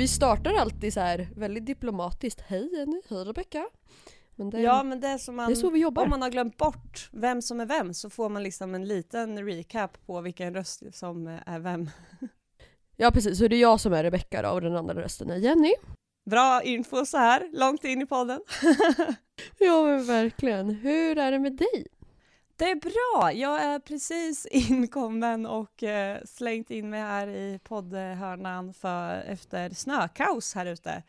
Vi startar alltid så här väldigt diplomatiskt. Hej Jenny, hej Rebecka. Men det, Ja men det är som man, det är så vi jobbar. om man har glömt bort vem som är vem så får man liksom en liten recap på vilken röst som är vem. Ja precis, så det är jag som är Rebecka då och den andra rösten är Jenny. Bra info så här långt in i podden. Ja men verkligen. Hur är det med dig? Det är bra, jag är precis inkommen och eh, slängt in mig här i poddhörnan för, efter snökaos här ute.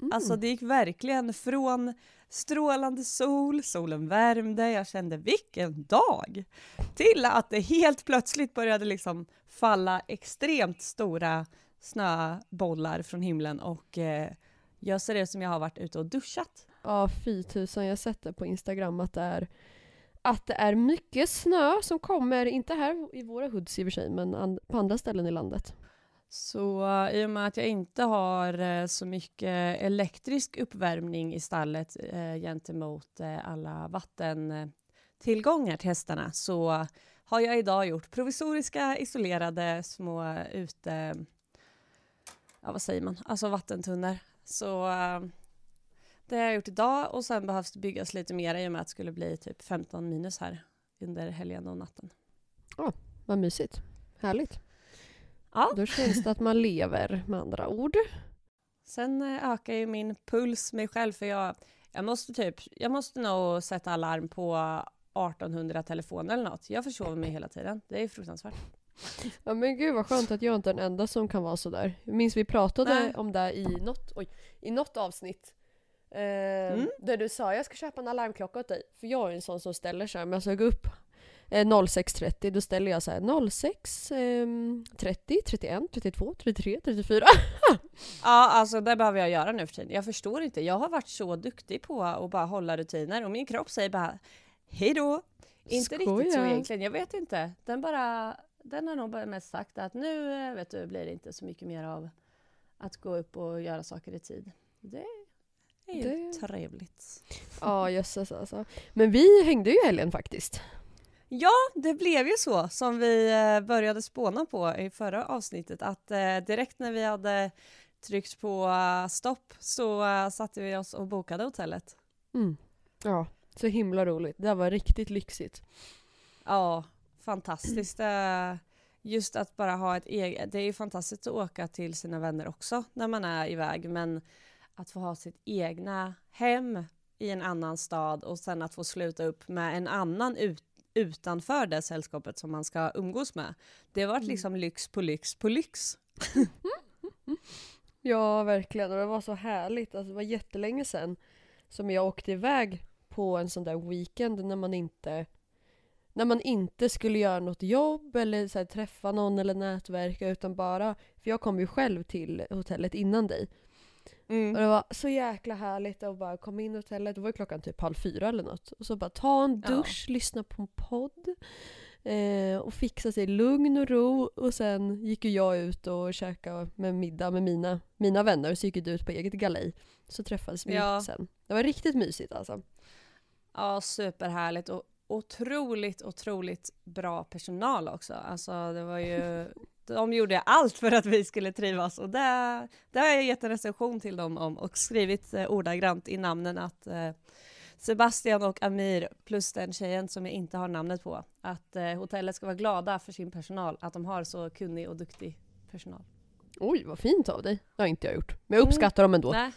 Mm. Alltså det gick verkligen från strålande sol, solen värmde, jag kände vilken dag! Till att det helt plötsligt började liksom falla extremt stora snöbollar från himlen och eh, jag ser det som jag har varit ute och duschat. Ja fy tusan, jag har sett det på Instagram att det är att det är mycket snö som kommer, inte här i våra hoods i och för sig, men and- på andra ställen i landet. Så eh, i och med att jag inte har eh, så mycket elektrisk uppvärmning i stallet eh, gentemot eh, alla vattentillgångar till hästarna så har jag idag gjort provisoriska isolerade små ute... Ja, vad säger man? Alltså vattentunnor. Så eh, det har jag gjort idag och sen behövs det byggas lite mer i och med att det skulle bli typ 15 minus här under helgen och natten. Vad mysigt. Härligt. Ja. Då känns det att man lever med andra ord. Sen eh, ökar ju min puls mig själv för jag, jag måste typ, jag måste nog sätta alarm på 1800 telefoner eller något. Jag försover mig hela tiden. Det är fruktansvärt. Ja men gud vad skönt att jag inte är den enda som kan vara sådär. Jag minns vi pratade Nej. om det i något, oj, i något avsnitt. Eh, Mm. Där du sa jag ska köpa en alarmklocka åt dig. För jag är en sån som ställer sig, men jag ska gå upp eh, 06.30 då ställer jag så här 06, ehm, 30, 31, 32, 33, 34. Ja, alltså det behöver jag göra nu för tiden. Jag förstår inte. Jag har varit så duktig på att bara hålla rutiner och min kropp säger bara hej då. Inte riktigt så Skoja. egentligen. Jag vet inte. Den bara, den har nog bara mest sagt att nu eh, vet du, blir det inte så mycket mer av att gå upp och göra saker i tid. Det är ju Det- trevligt. Ja jösses alltså. Men vi hängde ju helgen faktiskt. Ja, det blev ju så som vi eh, började spåna på i förra avsnittet att eh, direkt när vi hade tryckt på eh, stopp så satte vi oss och bokade hotellet. Mm. Ja, så himla roligt. Det var riktigt lyxigt. Ja, fantastiskt. Just att bara ha ett eget, det är ju fantastiskt att åka till sina vänner också när man är iväg men att få ha sitt egna hem i en annan stad och sen att få sluta upp med en annan ut, utanför det sällskapet som man ska umgås med. Det har varit Mm. liksom lyx på lyx på lyx. Ja, verkligen. Och det var så härligt. Alltså, det var jättelänge sedan som jag åkte iväg på en sån där weekend när man inte när man inte skulle göra något jobb eller så här, träffa någon eller nätverka utan bara för jag kom ju själv till hotellet innan dig och Mm. det var så jäkla härligt att bara komma in i hotellet, det var klockan typ halv fyra eller något och så bara ta en Ja. dusch, lyssna på en podd eh, och fixa sig lugn och ro och sen gick ju jag ut och käkade med middag med mina, mina vänner så gick du ut på eget galej så träffades vi Ja. sen. Det var riktigt mysigt alltså. Ja, superhärligt och otroligt, otroligt bra personal också. Alltså det var ju, de gjorde allt för att vi skulle trivas och det, det har jag gett en recension till dem om och skrivit eh, ordagrant i namnen att eh, Sebastian och Amir plus den tjejen som jag inte har namnet på, att eh, hotellet ska vara glada för sin personal, att de har så kunnig och duktig personal. Oj vad fint av dig. Det har inte jag gjort. Men jag Mm. uppskattar dem ändå. Nej.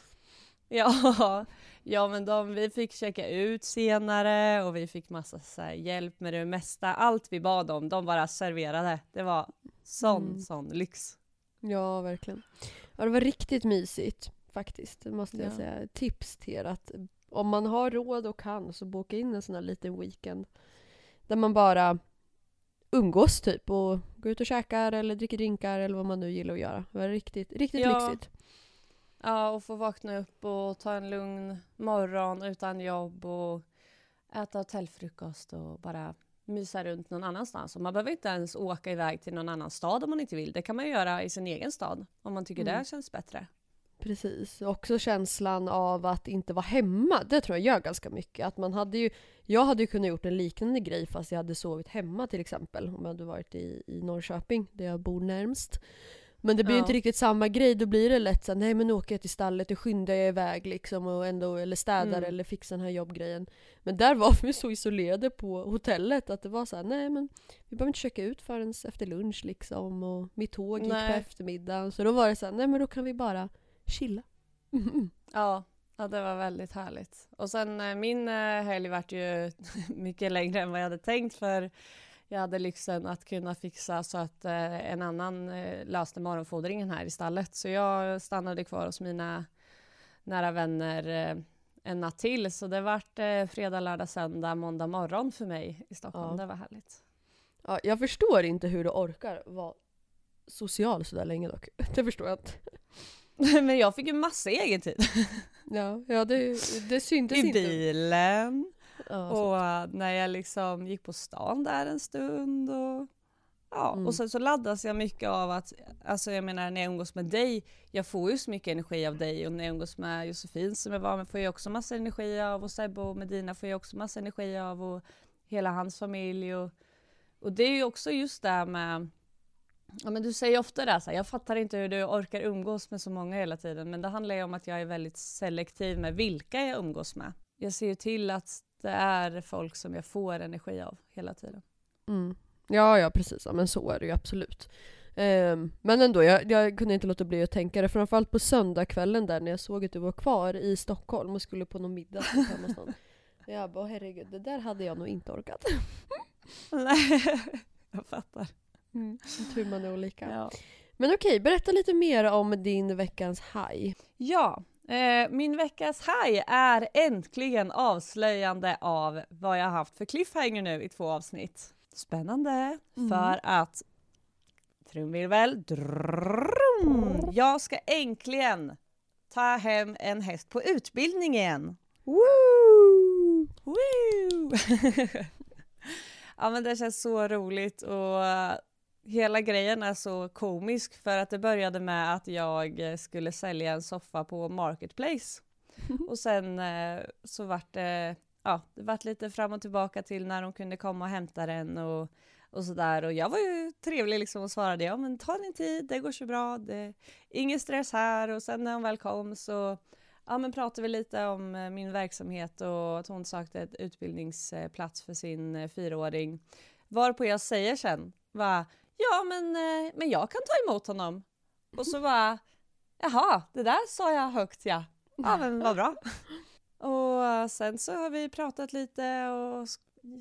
Ja, ja men de, vi fick checka ut senare och vi fick massa så hjälp med det mesta. Allt vi bad om, de bara serverade. Det var sån, Mm. sån lyx. Ja, verkligen. Ja, det var riktigt mysigt faktiskt. Det måste jag Ja. säga. Tips till er att om man har råd och kan så boka in en sån här liten weekend. Där man bara umgås typ och går ut och käkar eller dricker drinkar eller vad man nu gillar att göra. Det var riktigt, riktigt Ja. lyxigt. Ja, och få vakna upp och ta en lugn morgon utan jobb och äta hotellfrukost och bara mysa runt någon annanstans. Och man behöver inte ens åka iväg till någon annan stad om man inte vill. Det kan man göra i sin egen stad om man tycker Mm. det känns bättre. Precis, också känslan av att inte vara hemma. Det tror jag gör ganska mycket. Att man hade ju, jag hade ju kunnat gjort en liknande grej fast jag hade sovit hemma till exempel. Om jag hade varit i, i Norrköping, där jag bor närmst. Men det blir Ja. inte riktigt samma grej. Då blir det lätt så nej men nu åker jag till stallet och skyndar jag iväg liksom. Och ändå, eller städar Mm. eller fixar den här jobbgrejen. Men där var vi så isolerade på hotellet att det var så nej men vi behöver inte checka ut förrän efter lunch liksom. Och mitt tåg gick på eftermiddagen. Så då var det så nej men då kan vi bara chilla. Mm. Ja, ja, det var väldigt härligt. Och sen eh, min eh, helg vart ju mycket längre än vad jag hade tänkt för jag hade lyxen att kunna fixa så att eh, en annan eh, löste morgonfodringen här i stallet. Så jag stannade kvar hos mina nära vänner eh, en natt till. Så det vart eh, fredag, lördag, söndag, måndag morgon för mig i Stockholm. Ja. Det var härligt. Ja, jag förstår inte hur du orkar vara social sådär länge dock. Det förstår jag inte. Men jag fick ju massa egen tid. Ja, ja det, det syntes I inte. bilen. Ja. Och eh, när jag liksom gick på stan där en stund och ja, Mm. och sen så laddas jag mycket av att, alltså jag menar när jag umgås med dig, jag får ju så mycket energi av dig och när jag umgås med Josefin som jag var med får jag också massa energi av och Sebbe och Medina får jag också massa energi av och hela hans familj och, och det är ju också just det med Ja men du säger ofta det här, så här, jag fattar inte hur du orkar umgås med så många hela tiden men det handlar ju om att jag är väldigt selektiv med vilka jag umgås med. Jag ser ju till att det är folk som jag får energi av hela tiden. Mm. Ja, ja precis. Ja, men så är det ju absolut. Ehm, men ändå, jag, jag kunde inte låta bli att tänka det. Framförallt på söndagskvällen där när jag såg att du var kvar i Stockholm och skulle på någon middag. Jag bara, herregud, det där hade jag nog inte orkat. Nej, jag fattar. Tur man är olika. Ja, Men okej, berätta lite mer om din veckans haj. ja min veckas haj är äntligen avslöjande av vad jag har haft för cliffhanger nu i två avsnitt. Spännande, Mm. för att trumvirvel, drrrrum, jag ska äntligen ta hem en häst på utbildning igen. Woo! Woo! ja men det känns så roligt och eh, hela grejen är så komisk för att det började med att jag eh, skulle sälja en soffa på Marketplace. Och sen eh, så vart det, ja det vart lite fram och tillbaka till när de kunde komma och hämta den och, och sådär. Och jag var ju trevlig liksom och svarade ja men ta din tid, det går så bra, det, ingen stress här. Och sen när hon väl kom så ja, men pratade vi lite om eh, min verksamhet och att hon sökte ett utbildningsplats för sin fyraåring. Varpå jag säger sen, va, ja men, eh, men jag kan ta emot honom. Och så bara. jaha, det där sa jag högt ja. Ja men vad bra. Och eh, sen så har vi pratat lite och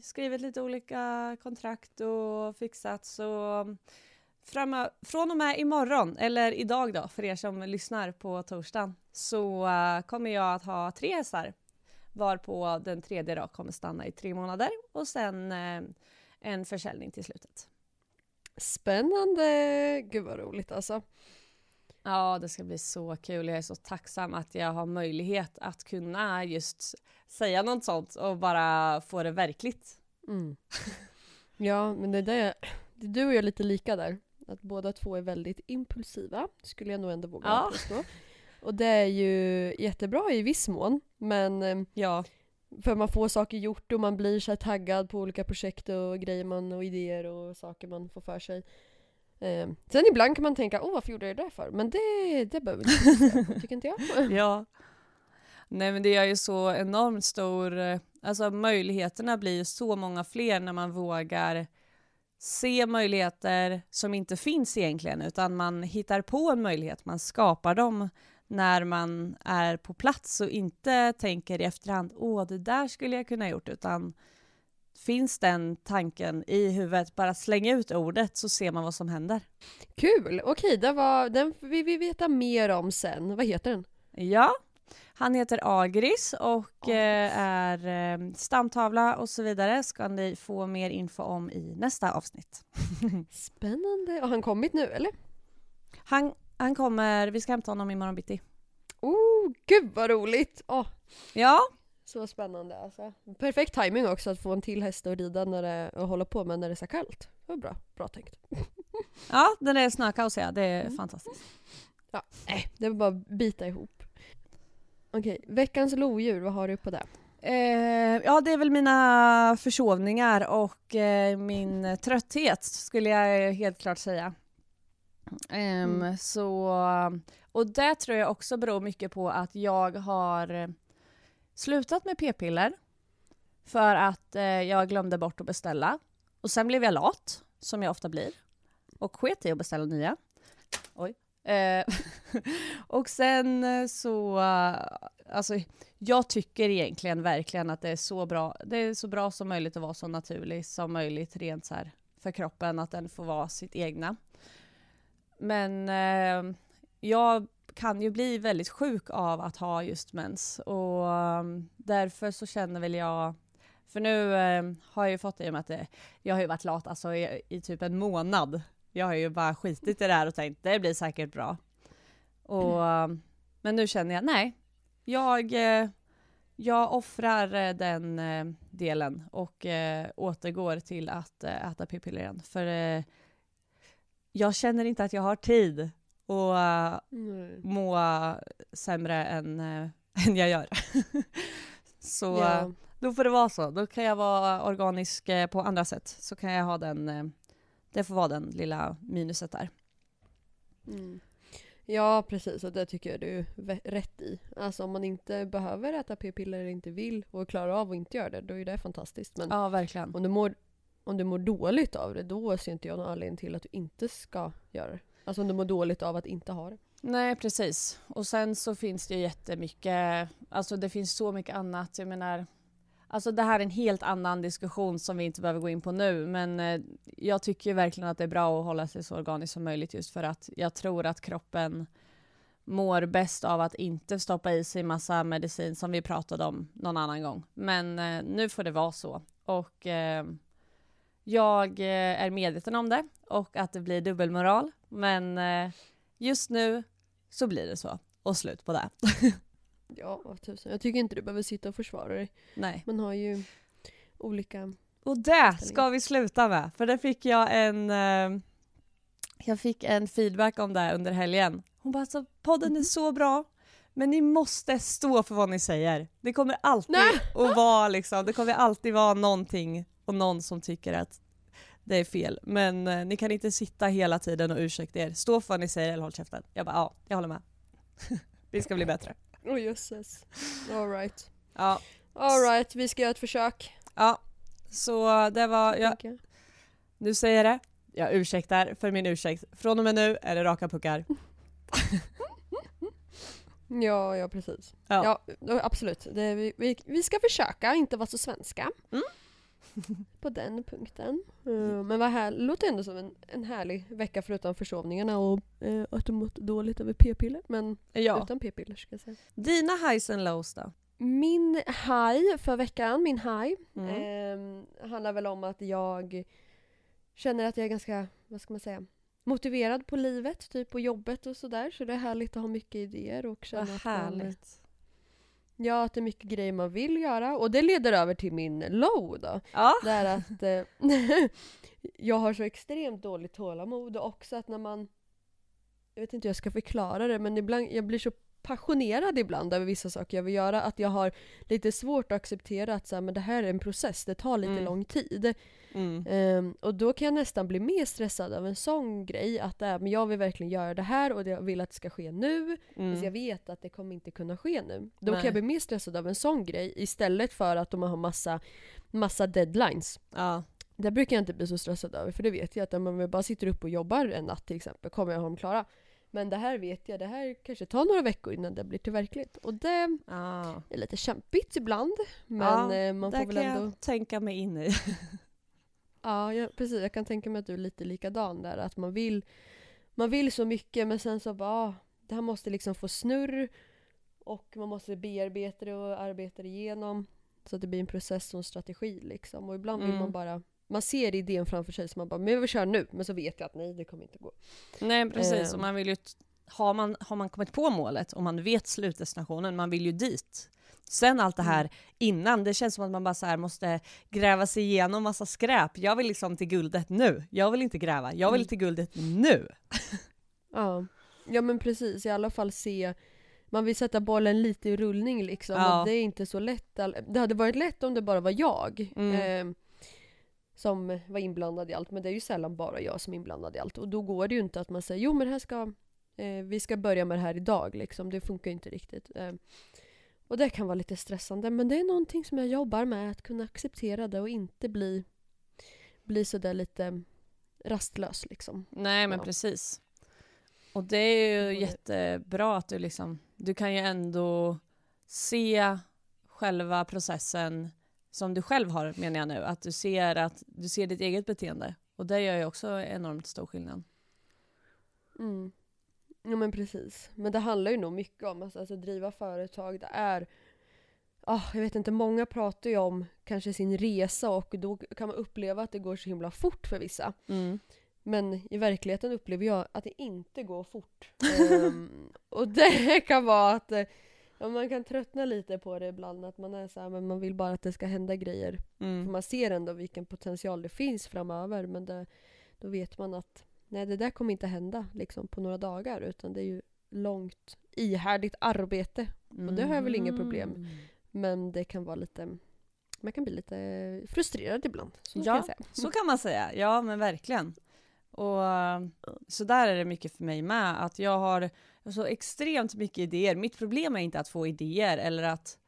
skrivit lite olika kontrakt och fixat så mm, Fram, från och med imorgon, eller idag då, för er som lyssnar på torsdagen, så eh, kommer jag att ha tre hästar. Varpå den tredje då kommer stanna i tre månader och sen en försäljning till slutet. Spännande! Gud vad roligt alltså. Ja, det ska bli så kul. Jag är så tacksam att jag har möjlighet att kunna just säga något sånt och bara få det verkligt. Mm. Ja, men det där, det du och jag är lite lika där. Att båda två är väldigt impulsiva, skulle jag nog ändå våga Ja. påstå. Och det är ju jättebra i viss mån, men eh, Ja, för man får saker gjort och man blir så här taggad på olika projekt och grejer man och idéer och saker man får för sig. Eh, sen ibland kan man tänka, åh varför gjorde jag det där för? Men det, det behöver vi inte på, tycker inte jag. ja. Nej men det är ju så enormt stor, eh, alltså möjligheterna blir ju så många fler när man vågar se möjligheter som inte finns egentligen utan man hittar på en möjlighet, man skapar dem när man är på plats och inte tänker i efterhand åh det där skulle jag kunna gjort utan finns den tanken i huvudet, bara slänga ut ordet så ser man vad som händer. Kul! Okej, det var, den vill vi veta mer om sen. Vad heter den? Ja, han heter Agris och eh, är eh, stamtavla och så vidare ska ni få mer info om i nästa avsnitt. Spännande. Har han kommit nu eller? Han, han kommer, vi ska hämta honom imorgon bitti. Oh, gud vad roligt! Åh, Ja, så spännande alltså. Perfekt timing också att få en till häst att rida när det, och hålla på med när det är så kallt. Det var bra, bra tänkt. ja den är snökaos ja, det är Mm. fantastiskt. Ja, nej, det var bara att bita ihop. Okej, veckans lodjur, vad har du på det? Eh, ja, det är väl mina försovningar och eh, min trötthet skulle jag helt klart säga. Ehm, Mm. så, och det tror jag också beror mycket på att jag har slutat med p-piller för att eh, jag glömde bort att beställa. Och sen blev jag lat, som jag ofta blir, och sket i att beställa nya. Oj. Eh, och sen eh, så, alltså jag tycker egentligen verkligen att det är så bra, det är så bra som möjligt att vara så naturlig som möjligt rent så här för kroppen, att den får vara sitt egna. Men eh, jag kan ju bli väldigt sjuk av att ha just mens och um, därför så känner väl jag för nu eh, har jag ju fått det i och med att det, jag har ju varit lat alltså i, i typ en månad. Jag har ju bara skitit i det här och tänkt det blir säkert bra. Och, mm. men nu känner jag nej, jag, eh, jag offrar eh, den eh, delen och eh, återgår till att eh, äta p-piller igen. För eh, jag känner inte att jag har tid att Mm. må sämre än, eh, än jag gör. så Ja. då får det vara så. Då kan jag vara organisk eh, på andra sätt. Så kan jag ha den, eh, det får vara den lilla minuset där. Mm. Ja precis, och det tycker jag du är rätt i. Alltså om man inte behöver äta p-piller eller inte vill och klarar av att inte göra det, då är det fantastiskt. Men Ja, verkligen. om, du mår, om du mår dåligt av det, då ser inte jag någon anledning till att du inte ska göra det. Alltså om du mår dåligt av att inte ha det. Nej, precis. Och sen så finns det ju jättemycket, alltså det finns så mycket annat. Jag menar, alltså det här är en helt annan diskussion som vi inte behöver gå in på nu, men eh, jag tycker ju verkligen att det är bra att hålla sig så organiskt som möjligt just för att jag tror att kroppen mår bäst av att inte stoppa i sig massa medicin som vi pratade om någon annan gång. Men eh, nu får det vara så. Och eh, jag eh, är medveten om det och att det blir dubbelmoral. Men eh, just nu så blir det så. Och slut på det. Ja, vad tusan. Jag tycker inte du behöver sitta och försvara dig. Nej. Man har ju olika... Och det ska vi sluta med. För det fick jag en... Eh, jag fick en feedback om det under helgen. Hon bara alltså, podden är så bra. Men ni måste stå för vad ni säger. Det kommer alltid Nej. att vara liksom, det kommer alltid vara någonting och någon som tycker att det är fel. Men eh, ni kan inte sitta hela tiden och ursäkta er. Stå för vad ni säger eller håll käften. Jag bara ja, jag håller med. vi ska bli bättre. Oh, jösses. Alright. Ja, Alright, vi ska göra ett försök. ja. Så det var, jag. nu säger jag det. Jag ursäktar för min ursäkt. Från och med nu är det raka puckar. Ja, ja precis. Ja. Ja, absolut. Det, vi, vi, vi ska försöka inte vara så svenska. Mm. På den punkten. Eh, men vad här, låter ändå som en, en härlig vecka förutom försovningarna och uh, att du mått dåligt över p-piller. Men Ja. utan p-piller ska jag säga. Dina highs and lows då? Min high för veckan, min high, Mm. ehm, handlar väl om att jag känner att jag är ganska, vad ska man säga, motiverad på livet, typ på jobbet och sådär. Så det är härligt att ha mycket idéer och känna Vad att härligt. Ja, att det är mycket grejer man vill göra. Och det leder över till min low då. Ja. Det är att eh, jag har så extremt dåligt tålamod och också att när man... Jag vet inte hur jag ska förklara det men ibland, jag blir så passionerad ibland över vissa saker jag vill göra att jag har lite svårt att acceptera att så här, men det här är en process, det tar lite Mm. lång tid. Mm. Ehm, och då kan jag nästan bli mer stressad av en sån grej, att äh, men jag vill verkligen göra det här och jag vill att det ska ske nu. Mm. Fast jag vet att det kommer inte kunna ske nu. Då Nej. kan jag bli mer stressad av en sån grej istället för att de har massa, massa deadlines. Ja. Det brukar jag inte bli så stressad över för det vet jag att om man bara sitter upp och jobbar en natt till exempel kommer jag ha dem klara. Men det här vet jag, det här kanske tar några veckor innan det blir till verklighet. Och det ja. är lite kämpigt ibland. Men Ja, eh, man Det får väl kan ändå... jag tänka mig in i. Ja, ja, precis. Jag kan tänka mig att du är lite likadan där. Att man vill, man vill så mycket men sen så bara, ah, det här måste liksom få snurr. Och man måste bearbeta det och arbeta det igenom. Så att det blir en process och en strategi liksom. Och ibland vill Mm. man bara, man ser idén framför sig så man bara, men vill köra nu. Men så vet jag att nej, det kommer inte gå. Nej precis, Ehm. och man vill ju har man, har man kommit på målet och man vet slutdestinationen, man vill ju dit. Sen allt det här innan, det känns som att man bara så måste gräva sig igenom massa skräp. Jag vill liksom till guldet nu. Jag vill inte gräva, jag vill Mm. till guldet nu. Ja. ja men precis, i alla fall se man vill sätta bollen lite i rullning liksom. Ja. Det är inte så lätt. Det hade varit lätt om det bara var jag Mm. eh, som var inblandad i allt. Men det är ju sällan bara jag som är inblandad i allt. Och då går det ju inte att man säger jo men här ska, eh, vi ska börja med det här idag. Liksom. Det funkar ju inte riktigt. Eh, och det kan vara lite stressande. Men det är någonting som jag jobbar med. Att kunna acceptera det och inte bli, bli sådär lite rastlös liksom. Nej men Ja. precis. Och det är ju det- jättebra att du liksom, du kan ju ändå se själva processen som du själv har menar jag nu. Att du ser att du ser ditt eget beteende. Och det gör ju också enormt stor skillnad. Mm. Ja men precis. Men det handlar ju nog mycket om att alltså, driva företag. Det är, ah, jag vet inte, många pratar ju om kanske sin resa och då kan man uppleva att det går så himla fort för vissa. Mm. Men i verkligheten upplever jag att det inte går fort. Ehm, och det kan vara att eh, ja, man kan tröttna lite på det ibland. Att man är så här, men man vill bara att det ska hända grejer. För Mm. man ser ändå vilken potential det finns framöver. Men det, då vet man att nej, det där kommer inte hända liksom, på några dagar. Utan det är ju långt ihärdigt arbete. Och det har jag väl inga problem. Mm. Men det kan vara lite man kan bli lite frustrerad ibland. Så kan Ja. säga. Så kan man säga, ja men verkligen. Och så där är det mycket för mig med, att jag har så extremt mycket idéer. Mitt problem är inte att få idéer eller att,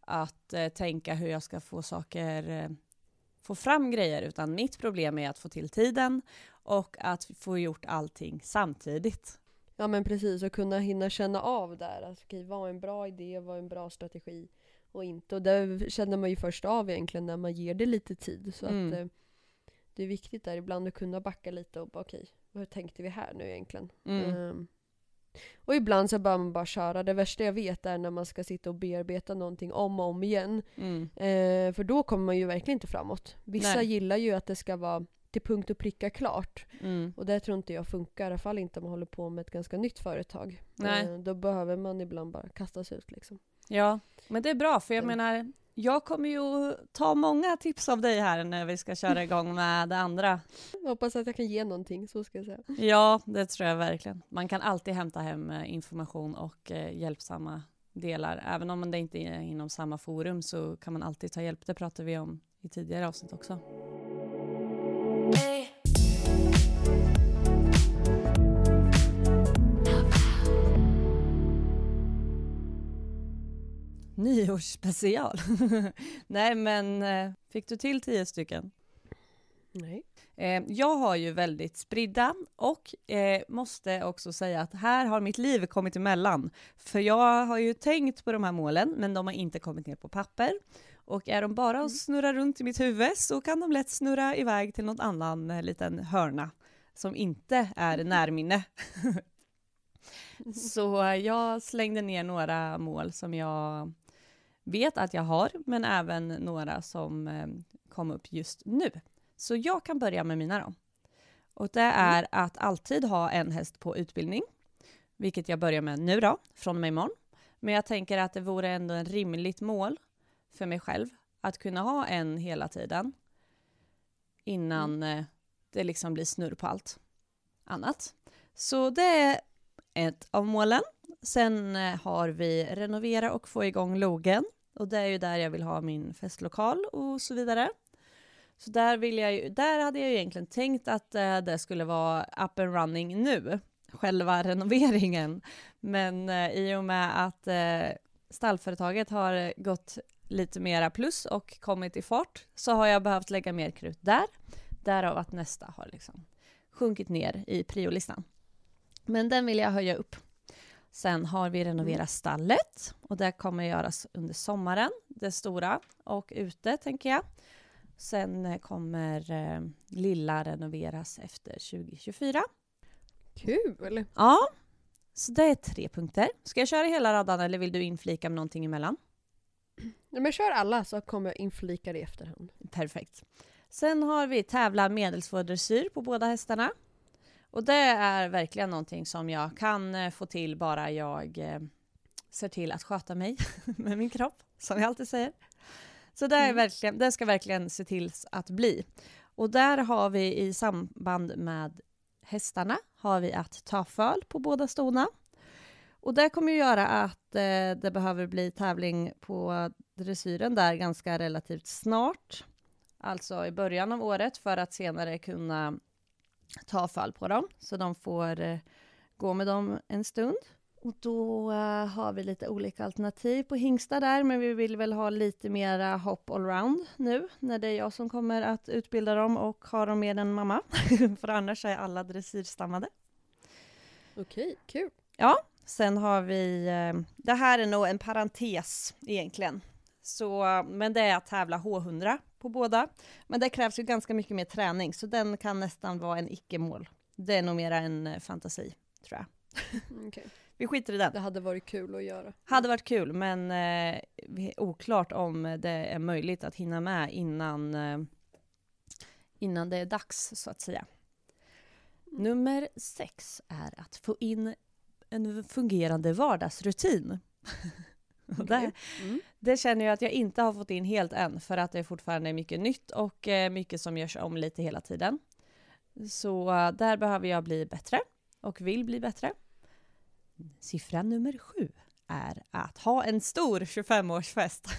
att eh, tänka hur jag ska få saker, eh, få fram grejer, utan mitt problem är att få till tiden och att få gjort allting samtidigt. Ja men precis, och kunna hinna känna av där. Alltså, okej, vad är en bra idé, vad är en bra strategi och inte. Och det känner man ju först av egentligen när man ger det lite tid. Så Mm. att eh, det är viktigt där ibland att kunna backa lite och bara okej, hur tänkte vi här nu egentligen? Mm. Ehm, och ibland så bör man bara köra. Det värsta jag vet är när man ska sitta och bearbeta någonting om och om igen. Mm. Eh, för då kommer man ju verkligen inte framåt. Vissa Nej. gillar ju att det ska vara till punkt och pricka klart. Mm. Och det tror inte jag funkar, i alla fall inte om man håller på med ett ganska nytt företag. Nej. Eh, då behöver man ibland bara kasta sig ut liksom. Ja, men det är bra, för jag Mm. menar, jag kommer ju ta många tips av dig här när vi ska köra igång med det andra. Jag hoppas att jag kan ge någonting, så ska jag säga. Ja, det tror jag verkligen. Man kan alltid hämta hem eh, information och eh, hjälpsamma delar. Även om det inte är inom samma forum så kan man alltid ta hjälp. Det pratade vi om i tidigare avsnitt också. Nyårsspecial. Nej, men eh, fick du till tio stycken? Nej. Eh, jag har ju väldigt spridda och eh, måste också säga att här har mitt liv kommit emellan. För jag har ju tänkt på de här målen, men de har inte kommit ner på papper. Och är de bara att snurra runt i mitt huvud så kan de lätt snurra iväg till någon annan liten hörna som inte är närminne. så eh, jag slängde ner några mål som jag vet att jag har, men även några som eh, kom upp just nu. Så jag kan börja med mina då. Och det är att alltid ha en häst på utbildning, vilket jag börjar med nu då, från och med imorgon. Men jag tänker att det vore ändå en rimligt mål för mig själv att kunna ha en hela tiden innan eh, det liksom blir snurr på allt annat. Så det är ett av målen. Sen eh, har vi renovera och få igång logen och det är ju där jag vill ha min festlokal och så vidare. Så där, vill jag ju, där hade jag ju egentligen tänkt att eh, det skulle vara up and running nu, själva renoveringen. Men eh, i och med att eh, stallföretaget har gått lite mera plus och kommit i fart så har jag behövt lägga mer krut där. Därav att nästa har liksom sjunkit ner i priolistan. Men den vill jag höja upp. Sen har vi renoverat stallet och det kommer göras under sommaren, det stora, och ute tänker jag. Sen eh, kommer eh, lilla renoveras efter 2024. Kul! Ja, så det är tre punkter. Ska jag köra hela radan eller vill du inflika med någonting emellan? Ja, men kör alla så kommer jag inflika det i efterhand. Perfekt. Sen har vi tävla medelsvår dressyr på båda hästarna. Och det är verkligen någonting som jag kan eh, få till bara jag eh, ser till att sköta mig med min kropp, som jag alltid säger. Så det, är Mm. verkligen, det ska verkligen se till att bli. Och där har vi i samband med hästarna har vi att ta föl på båda stona. Och det kommer ju göra att eh, det behöver bli tävling på dressyren där ganska relativt snart. Alltså i början av året för att senare kunna ta fall på dem. Så de får eh, gå med dem en stund. Och då eh, har vi lite olika alternativ på hingstar där, men vi vill väl ha lite mera hopp allround nu när det är jag som kommer att utbilda dem och ha dem med en mamma. För annars är alla dressyrstammade. Okej, kul. Sen har vi, eh, det här är nog en parentes egentligen. Så, men det är att tävla H100 på båda. Men det krävs ju ganska mycket mer träning, så den kan nästan vara en icke-mål. Det är nog mera en eh, fantasi, tror jag. Okej. Vi skiter i den. Det hade varit kul att göra. Hade varit kul, men eh, oklart om det är möjligt att hinna med innan, eh, innan det är dags, så att säga. Nummer sex är att få in en fungerande vardagsrutin. Det, Okej. Mm. Det känner jag att jag inte har fått in helt än, för att det fortfarande är mycket nytt och eh, mycket som görs om lite hela tiden. Så eh, där behöver jag bli bättre och vill bli bättre. Siffra nummer sju är att ha en stor 25-årsfest.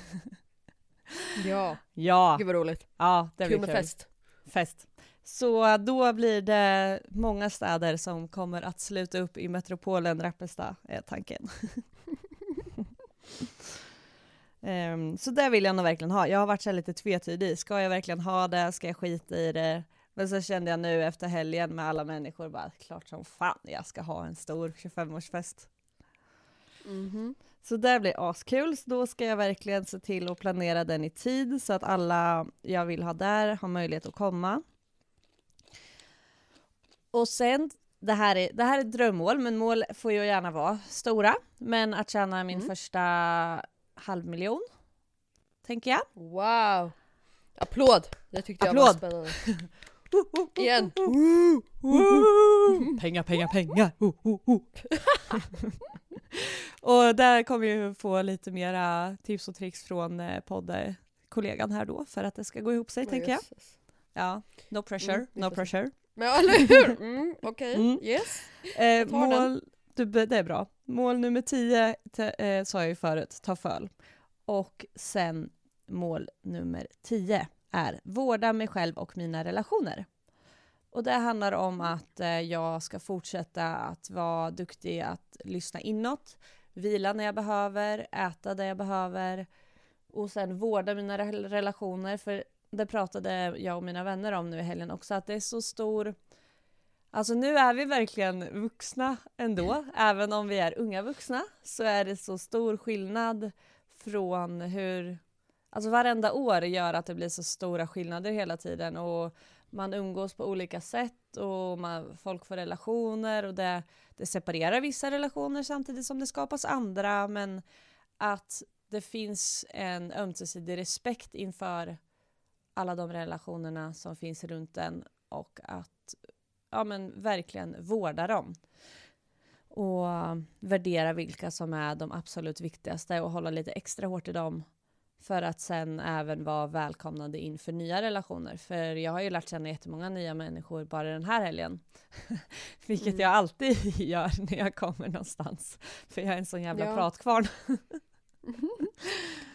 Ja, Ja, gud vad roligt. ja det blir Kul kul. med fest. fest. Så då blir det många städer som kommer att sluta upp i metropolen Rappestad, är tanken. Ehm, så det vill jag nog verkligen ha. Jag har varit så lite tvetydig. Ska jag verkligen ha det? Ska jag skita i det? Men så kände jag nu efter helgen med alla människor bara klart som fan jag ska ha en stor 25-årsfest. Mhm. Så det blir askul, så då ska jag verkligen se till att planera den i tid så att alla jag vill ha där har möjlighet att komma. Och sen, det här är, det här är drömmål, men mål får ju gärna vara stora. Men att tjäna min Mm. första halvmiljon, tänker jag. Wow! Applåd! Det tyckte jag var Applåd. spännande. Igen! pengar, pengar, pengar! och där kommer jag ju få lite mera tips och tricks från eh, poddkollegan här då för att det ska gå ihop sig, tänker jag. Ja, no pressure, Mm, vi no pressure. Men eller hur? Mm, Okej, Mm. yes. Eh, mål, du, det är bra. Mål nummer 10 eh, sa jag ju förut, ta föl. Och sen mål nummer 10 är vårda mig själv och mina relationer. Och det handlar om att eh, jag ska fortsätta att vara duktig att lyssna inåt, vila när jag behöver, äta det jag behöver och sen vårda mina re- relationer. För det pratade jag och mina vänner om nu i helgen också, att det är så stor Alltså nu är vi verkligen vuxna ändå, även om vi är unga vuxna så är det så stor skillnad från hur, alltså varenda år gör att det blir så stora skillnader hela tiden. Och man umgås på olika sätt och man, folk får relationer och det, det separerar vissa relationer samtidigt som det skapas andra. Men att det finns en ömsesidig respekt inför alla de relationerna som finns runt en och att ja, men verkligen vårda dem. Och värdera vilka som är de absolut viktigaste och hålla lite extra hårt i dem. För att sen även vara välkomnande inför nya relationer. För jag har ju lärt känna jättemånga nya människor bara den här helgen. Vilket Mm. jag alltid gör när jag kommer någonstans. För jag är en sån jävla Ja. pratkvarn.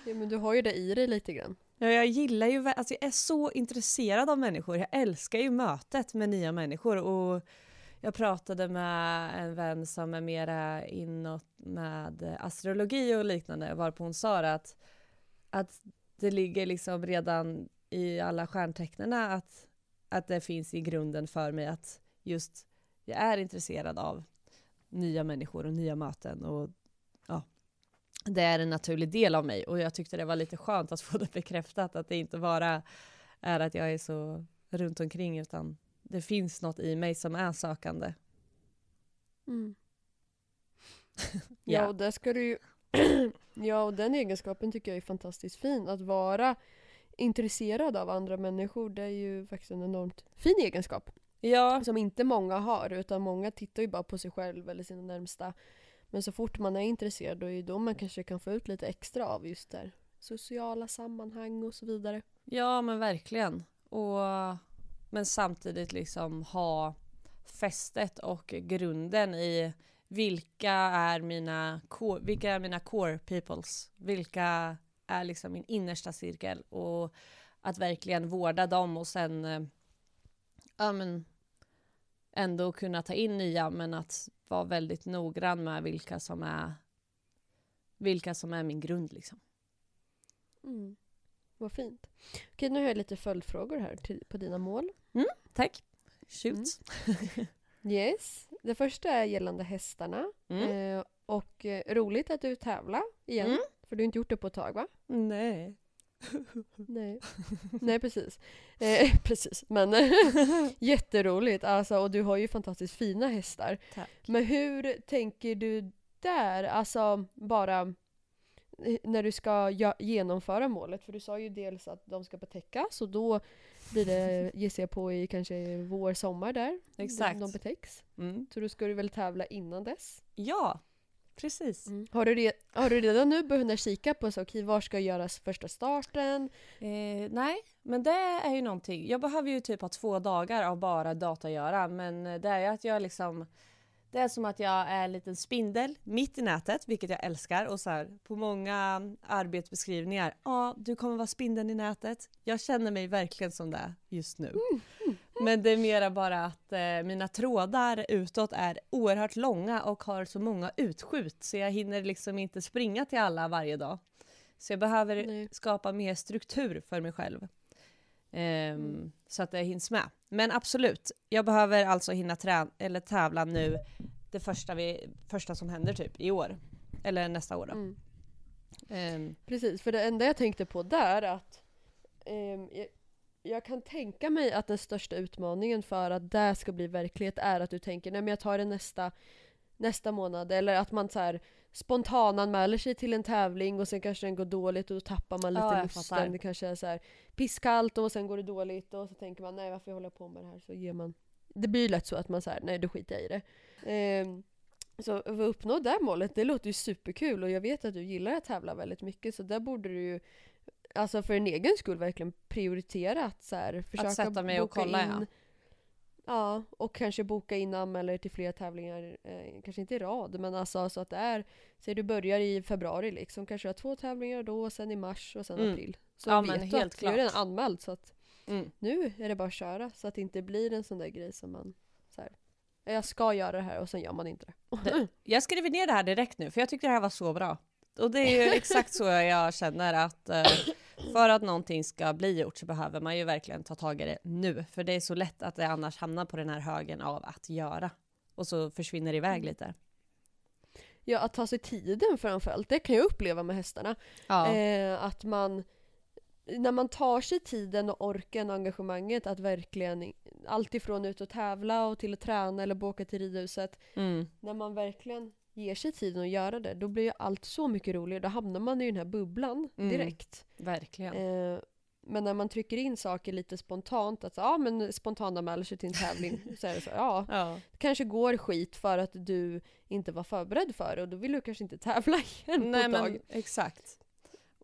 Ja, men du har ju det i dig lite grann. Ja, jag gillar ju, alltså jag är så intresserad av människor. Jag älskar ju mötet med nya människor och jag pratade med en vän som är mera inåt med astrologi och liknande varpå hon sa att, att det ligger liksom redan i alla stjärntecknen att, att det finns i grunden för mig att just jag är intresserad av nya människor och nya möten och det är en naturlig del av mig och jag tyckte det var lite skönt att få det bekräftat att det inte bara är att jag är så runt omkring utan det finns något i mig som är sökande. Mm. Ja. Och det ska du ju... ja, och den egenskapen tycker jag är fantastiskt fin. Att vara intresserad av andra människor, det är ju faktiskt en enormt fin egenskap. Ja, Som inte många har, utan många tittar ju bara på sig själv eller sina närmsta. Men så fort man är intresserad, då är ju då man kanske kan få ut lite extra av just där sociala sammanhang och så vidare. ja men verkligen. Och, men samtidigt liksom ha fästet och grunden i vilka är mina core, vilka är mina core peoples? Vilka är liksom min innersta cirkel? Och att verkligen vårda dem och sen eh, ja, men ändå kunna ta in nya men att vara väldigt noggrann med vilka som är vilka som är min grund liksom. Mm. Vad fint. Okej, nu har jag lite följdfrågor här till, på dina mål. Tack. Shoot. Mm. Yes. Det första är gällande hästarna. Mm. Eh, och eh, roligt att du tävlar igen. Mm. För du har inte gjort det på ett tag va? Nej. Nej. Nej precis. Eh, precis. Men jätteroligt. Alltså, och du har ju fantastiskt fina hästar. Tack. Men hur tänker du där? Alltså bara eh, när du ska genomföra målet. För du sa ju dels att de ska betäckas och då blir det, gissar jag på, i kanske vår, sommar där. Exakt. De betäcks. Mm. Så då ska du väl tävla innan dess? Ja, precis. Har, du re- har du redan nu börjat kika på så, okej, var ska göras första starten? Eh, nej, men det är ju någonting. Jag behöver ju typ ha två dagar av bara data att göra, men det är ju att jag liksom det är som att jag är en liten spindel mitt i nätet, vilket jag älskar. Och så här, på många arbetsbeskrivningar, ja, du kommer vara spindeln i nätet. Jag känner mig verkligen som det just nu. Men det är mera bara att eh, mina trådar utåt är oerhört långa och har så många utskjut, så jag hinner liksom inte springa till alla varje dag. Så jag behöver Nej. skapa mer struktur för mig själv. Ehm, Mm. Så att det hinns med. Men absolut, jag behöver alltså hinna trä- eller tävla nu det första, vi, första som händer typ i år. Eller nästa år då. Mm. Ehm, Precis, för det enda jag tänkte på där att ehm, jag, kan tänka mig att den största utmaningen för att det ska bli verklighet är att du tänker nej men jag tar det nästa, nästa månad eller att man så här spontananmäler sig till en tävling och sen kanske den går dåligt och då tappar man lite Ja, lusten. Det kanske är så här pisskallt och sen går det dåligt och så tänker man nej varför håller jag på med det här så ger man Det blir ju lätt så att man säger nej då skiter jag i det. Ehm, så att uppnå det målet, det låter ju superkul och jag vet att du gillar att tävla väldigt mycket så där borde du ju Alltså för en egen skull verkligen prioritera att så här, försöka sätta mig och kolla, ja. in, ja. och kanske boka in anmäler till fler tävlingar, eh, kanske inte i rad men alltså så att det är Säg du börjar i februari liksom, kanske du har två tävlingar då och sen i mars och sen Mm. april. Så Ja, vet men du helt att du är redan klart. anmäld så att mm. nu är det bara att köra så att det inte blir en sån där grej som man så här, jag ska göra det här och sen gör man inte det. Det- Jag skriver ner det här direkt nu, för jag tyckte det här var så bra. Och det är ju exakt så jag känner att eh, för att någonting ska bli gjort så behöver man ju verkligen ta tag i det nu. För det är så lätt att det annars hamnar på den här högen av att göra. Och så försvinner det iväg Mm. lite. Ja, att ta sig tiden framförallt, det kan jag uppleva med hästarna. Ja, Eh, att man, när man tar sig tiden och orken och engagemanget att verkligen, alltifrån ut och tävla och till att träna eller åka till ridhuset, mm. när man verkligen ger sig tiden att göra det, då blir ju allt så mycket roligare. Då hamnar man i den här bubblan Mm. direkt. verkligen. Eh, men när man trycker in saker lite spontant, att ja men spontananmäler sig till en tävling, så är det så ja, Ja. det kanske går skit för att du inte var förberedd för det och då vill du kanske inte tävla igen Nej på ett tag. men exakt.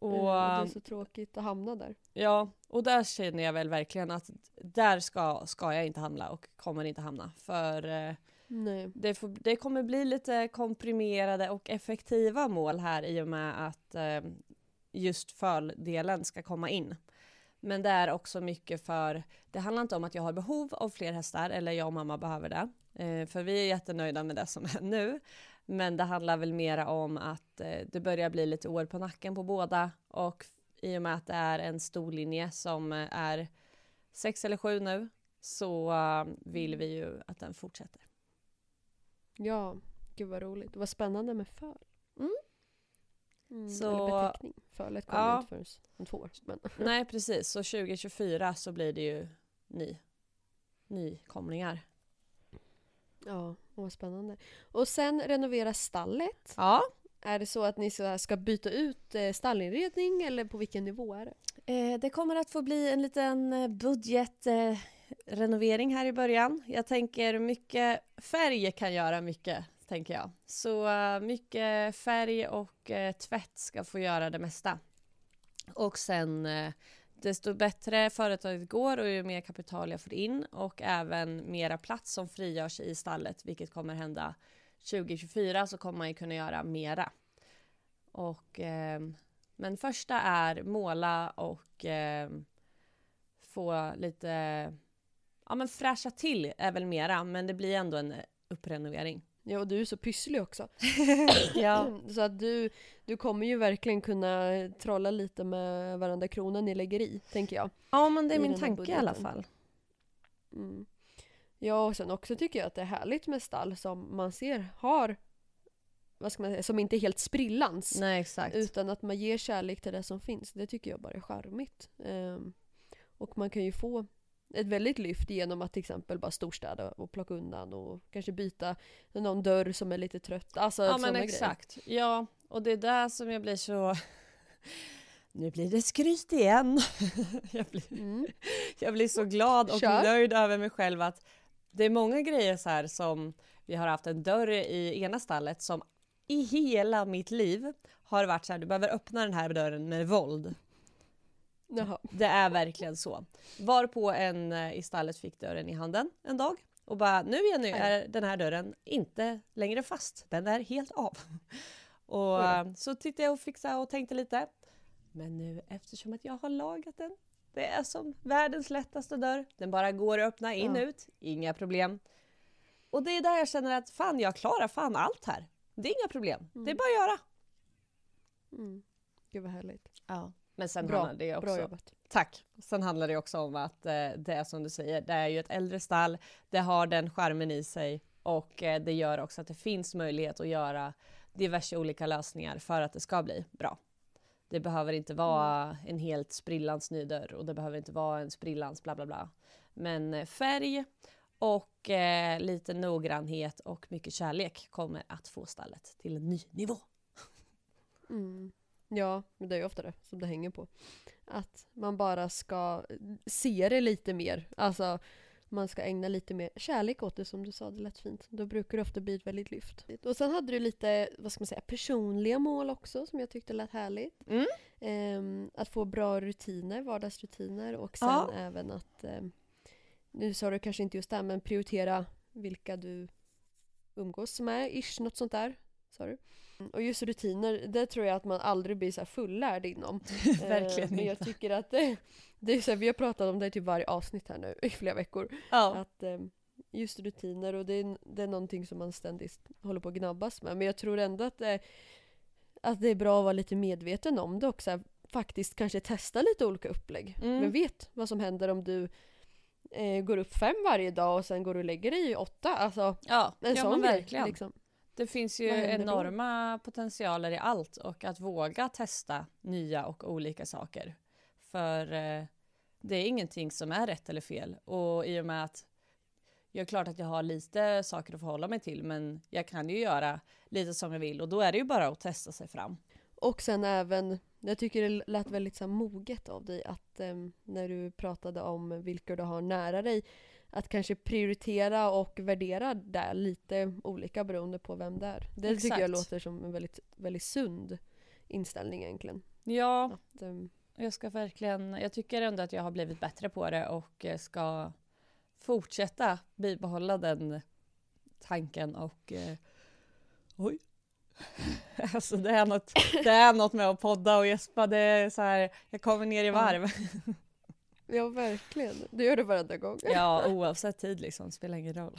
Eh, Och, och det är så tråkigt att hamna där. ja, och där känner jag väl verkligen att där ska, ska jag inte hamna och kommer inte hamna. För eh, Nej. det, får, det kommer bli lite komprimerade och effektiva mål här i och med att eh, just földelen ska komma in. Men det är också mycket för, det handlar inte om att jag har behov av fler hästar eller jag och mamma behöver det. Eh, för vi är jättenöjda med det som är nu. Men det handlar väl mera om att eh, det börjar bli lite år på nacken på båda och i och med att det är en stor linje som eh, är sex eller sju nu så eh, vill vi ju att den fortsätter. Ja, gud vad roligt. Vad spännande med föl. Mm. Mm, Så- Eller beteckning. Fölet kommer Ja. inte förrän om två år. Men. Nej precis, så 2024 så blir det ju ny, nykomlingar. Ja, vad spännande. Och sen renovera stallet. Ja, Är det så att ni ska byta ut eh, stallinredning eller på vilken nivå är det? eh, det kommer att få bli en liten eh, budget, eh, renovering här i början. Jag tänker mycket färg kan göra mycket, tänker jag. Så eh, mycket färg och eh, tvätt ska få göra det mesta. Och sen eh, desto bättre företaget går och ju mer kapital jag får in och även mera plats som frigörs i stallet, vilket kommer hända 2024 så kommer man ju kunna göra mera. Och, eh, men första är måla och eh, få lite, ja men fräscha till är väl mera, men det blir ändå en upprenovering. Ja, och du är så pysslig också. ja. Så att du, du kommer ju verkligen kunna trolla lite med varenda krona ni lägger i, tänker jag. Ja, men det är I min tanke i alla budgeten. fall. Mm. Ja, och sen också tycker jag att det är härligt med stall som man ser har, vad ska man säga, som inte är helt sprillans. Nej. Utan att man ger kärlek till det som finns. Det tycker jag bara är charmigt. Ehm, och man kan ju få ett väldigt lyft genom att till exempel bara storstäda och plocka undan och kanske byta någon dörr som är lite trött. Alltså ja, men grejer. exakt. Ja, och det är där som jag blir så... Nu blir det skryt igen. jag, blir, Mm. jag blir så glad och Kör. nöjd över mig själv att det är många grejer så här som vi har haft en dörr i ena stallet som i hela mitt liv har varit så här, du behöver öppna den här dörren med våld. Jaha. Det är verkligen så. Varpå en eh, i stallet fick dörren i handen en dag och bara nu Jenny är den här dörren inte längre fast. Den är helt av. Och eh, så tittade jag och fixade och tänkte lite. Men nu eftersom att jag har lagat den. Det är som världens lättaste dörr. Den bara går att öppna in Ja. ut. Inga problem. Och det är där jag känner att fan jag klarar fan allt här. Det är inga problem. Det är Mm. bara att göra. Mm. Gud vad härligt. Ja. Men sen Bra, handlar det också Bra jobbat. Tack. Sen handlar det också om att eh, det är som du säger, det är ju ett äldre stall, det har den skärmen i sig och eh, det gör också att det finns möjlighet att göra diverse olika lösningar för att det ska bli bra. Det behöver inte vara en helt sprillans ny dörr och det behöver inte vara en sprillans bla bla bla. Men eh, färg och eh, lite noggrannhet och mycket kärlek kommer att få stallet till en ny nivå. Mm. Ja, men det är ju ofta det som det hänger på. Att man bara ska se det lite mer. Alltså, man ska ägna lite mer kärlek åt det som du sa, det lät fint. Då brukar det ofta bli ett väldigt lyft. Och sen hade du lite, vad ska man säga, personliga mål också som jag tyckte lät härligt. Mm. Ehm, att få bra rutiner, vardagsrutiner och sen Ja. även att, ehm, nu sa du kanske inte just det, men prioritera vilka du umgås med, ish, något sånt där. Sa du? Och just rutiner, det tror jag att man aldrig blir så här fullärd inom. Eh, Verkligen Men jag tycker att det, det är så här, vi har pratat om det i typ varje avsnitt här nu i flera veckor. Ja. Att eh, just rutiner och det är, det är någonting som man ständigt håller på att gnabbas med. Men jag tror ändå att det, att det är bra att vara lite medveten om det och så här, faktiskt kanske testa lite olika upplägg. Mm. Men vet vad som händer om du eh, går upp fem varje dag och sen går du och lägger dig i åtta. Alltså Ja, en ja sån men grej. verkligen. Liksom. Det finns ju händer då? enorma potentialer i allt och att våga testa nya och olika saker. För eh, det är ingenting som är rätt eller fel och i och med att jag är klart att jag har lite saker att förhålla mig till men jag kan ju göra lite som jag vill och då är det ju bara att testa sig fram. Och sen även, jag tycker det lät väldigt så moget av dig att em, när du pratade om vilka du har nära dig att kanske prioritera och värdera det lite olika beroende på vem det är. Det tycker jag Exakt. låter som en väldigt, väldigt sund inställning egentligen. Ja, Att, em, jag ska verkligen, jag tycker ändå att jag har blivit bättre på det och eh, ska fortsätta bibehålla den tanken och eh, oj. Alltså det är, något, det är något med att podda och gäspa, det är så här, jag kommer ner i varv. ja verkligen, det gör det varenda gång. Ja, oavsett tid liksom, spelar ingen roll.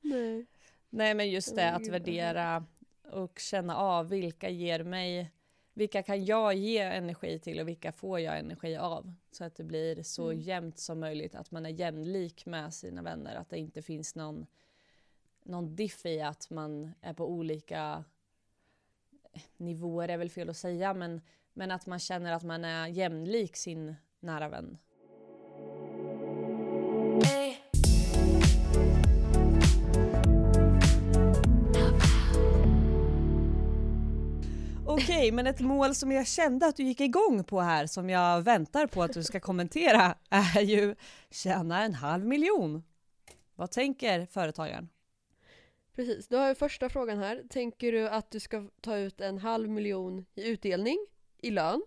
Nej. Nej men just det att värdera och känna av vilka ger mig, vilka kan jag ge energi till och vilka får jag energi av? Så att det blir så Mm. jämnt som möjligt, att man är jämlik med sina vänner, att det inte finns någon, någon diff i att man är på olika nivåer är väl fel att säga, men, men att man känner att man är jämlik sin nära vän. Okej, men ett mål som jag kände att du gick igång på här, som jag väntar på att du ska kommentera, är ju tjäna en halv miljon. Vad tänker företagaren? Precis, då har jag första frågan här. Tänker du att du ska ta ut en halv miljon i utdelning, i lön?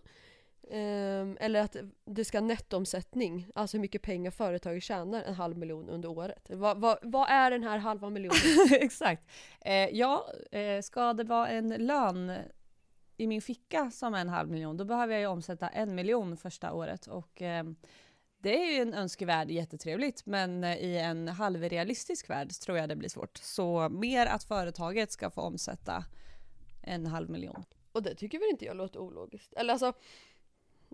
Ehm, eller att det ska nettoomsättning, alltså hur mycket pengar företaget tjänar en halv miljon under året. Vad, vad, vad är den här halva miljonen? Exakt. Eh, ja, eh, ska det vara en lön i min ficka som är en halv miljon, då behöver jag ju omsätta en miljon första året och eh, det är ju en önskevärld jättetrevligt, men eh, i en halvrealistisk värld tror jag det blir svårt. Så mer att företaget ska få omsätta en halv miljon. Och det tycker väl inte jag låter ologiskt. Eller alltså,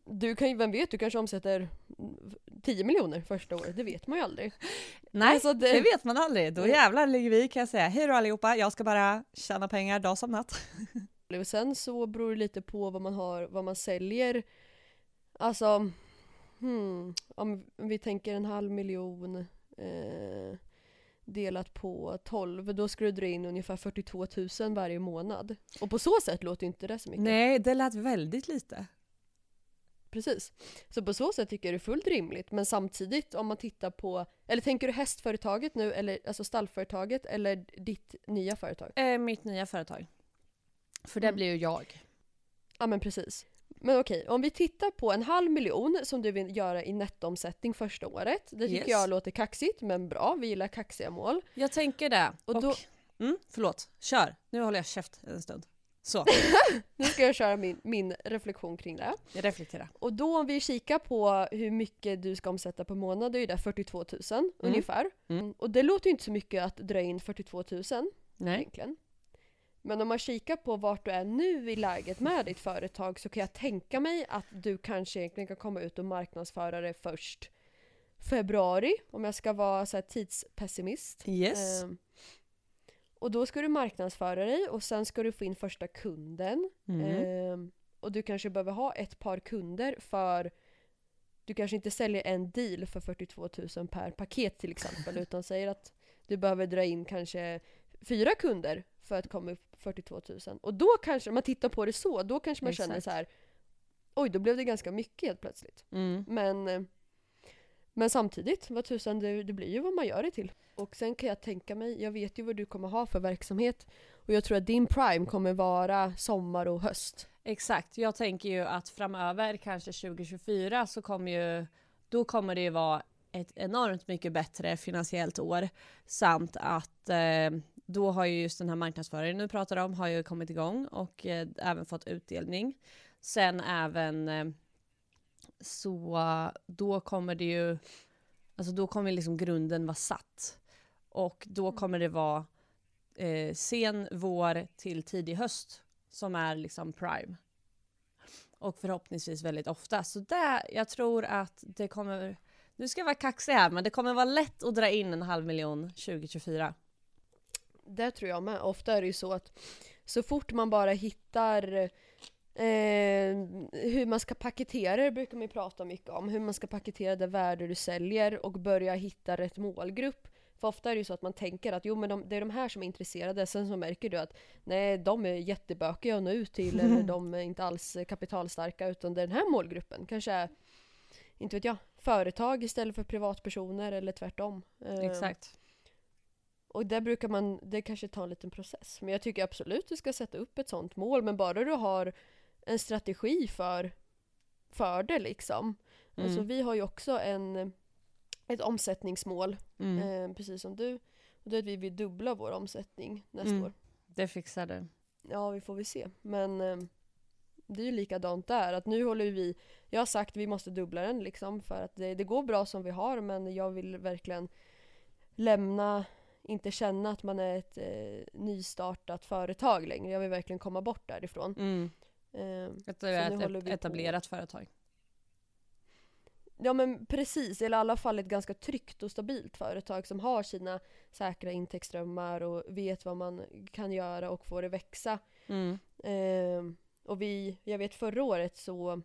du kan ju, vem vet, du kanske omsätter 10 miljoner första året, det vet man ju aldrig. Nej, Alltså, det... det- vet man aldrig. Då jävlar ligger vi kan jag säga. Hej då allihopa, jag ska bara tjäna pengar dag som natt. Och sen så beror det lite på vad man har, vad man säljer. Alltså, hmm, om vi tänker en halv miljon eh, delat på 12, då skulle du dra in ungefär 42 000 varje månad. Och på så sätt låter inte det så mycket. Nej, det lät väldigt lite. Precis. Så på så sätt tycker jag det är fullt rimligt. Men samtidigt om man tittar på, eller tänker du hästföretaget nu, eller alltså stallföretaget, eller ditt nya företag? Eh, mitt nya företag. För det Mm. blir ju jag. Ja men precis. Men okej, om vi tittar på en halv miljon som du vill göra i nettoomsättning första året. Det tycker Yes. jag låter kaxigt, men bra. Vi gillar kaxiga mål. Jag tänker det. Och Och då- mm, förlåt, kör. Nu håller jag käft en stund. Så, Nu ska jag köra min, min reflektion kring det. jag reflekterar. Och då om vi kikar på hur mycket du ska omsätta per månad, det är ju där 42 000 ungefär. Mm. Och det låter ju inte så mycket att dra in 42 000 Nej. egentligen. Men om man kikar på vart du är nu i läget med ditt företag så kan jag tänka mig att du kanske egentligen kan komma ut och marknadsföra det först februari, om jag ska vara så tidspessimist. Yes. Ehm, och då ska du marknadsföra dig och sen ska du få in första kunden. Mm. Ehm, och du kanske behöver ha ett par kunder för du kanske inte säljer en deal för 42 000 per paket till exempel utan säger att du behöver dra in kanske fyra kunder för att komma upp 42 000. Och då kanske, om man tittar på det så, då kanske man känner Exakt. så här. Oj, då blev det ganska mycket helt plötsligt. Mm. Men, eh, men samtidigt, vad tusan, det, det blir ju vad man gör det till. Och sen kan jag tänka mig, jag vet ju vad du kommer ha för verksamhet. Och jag tror att din prime kommer vara sommar och höst. Exakt, jag tänker ju att framöver, kanske 2024, så kommer ju, då kommer det ju vara ett enormt mycket bättre finansiellt år. Samt att eh, då har ju just den här marknadsföringen du pratar om har ju kommit igång och eh, även fått utdelning. Sen även eh, så då kommer det ju, alltså då kommer liksom grunden vara satt. Och då kommer det vara eh, sen vår till tidig höst som är liksom prime. Och förhoppningsvis väldigt ofta. Så där, jag tror att det kommer, nu ska jag vara kaxig här, men det kommer vara lätt att dra in en halv miljon 2024. Det tror jag med. Ofta är det ju så att så fort man bara hittar eh, hur man ska paketera det brukar man ju prata mycket om. Hur man ska paketera det värde du säljer och börja hitta rätt målgrupp. För ofta är det ju så att man tänker att jo men de, det är de här som är intresserade. Sen så märker du att nej de är jättebökiga att nå ut till eller de är inte alls kapitalstarka utan det är den här målgruppen. Kanske är, inte vet jag, företag istället för privatpersoner eller tvärtom. Eh, Exakt. och där brukar man, det kanske tar en liten process. Men jag tycker absolut du ska sätta upp ett sånt mål. Men bara du har en strategi för, för det liksom. Mm. Alltså vi har ju också en, ett omsättningsmål, Mm. eh, precis som du. Och det är att vi vill dubbla vår omsättning nästa Mm. år. Det fixar du. Ja, vi får väl se. Men eh, det är ju likadant där. Att nu håller vi, jag har sagt att vi måste dubbla den liksom. För att det, det går bra som vi har men jag vill verkligen lämna, inte känna att man är ett eh, nystartat företag längre. Jag vill verkligen komma bort därifrån. Mm. Att det är ett vi på- etablerat företag. Ja men precis, eller i alla fall ett ganska tryggt och stabilt företag som har sina säkra intäktsströmmar och vet vad man kan göra och får det växa. Mm. Eh, och vi, jag vet förra året så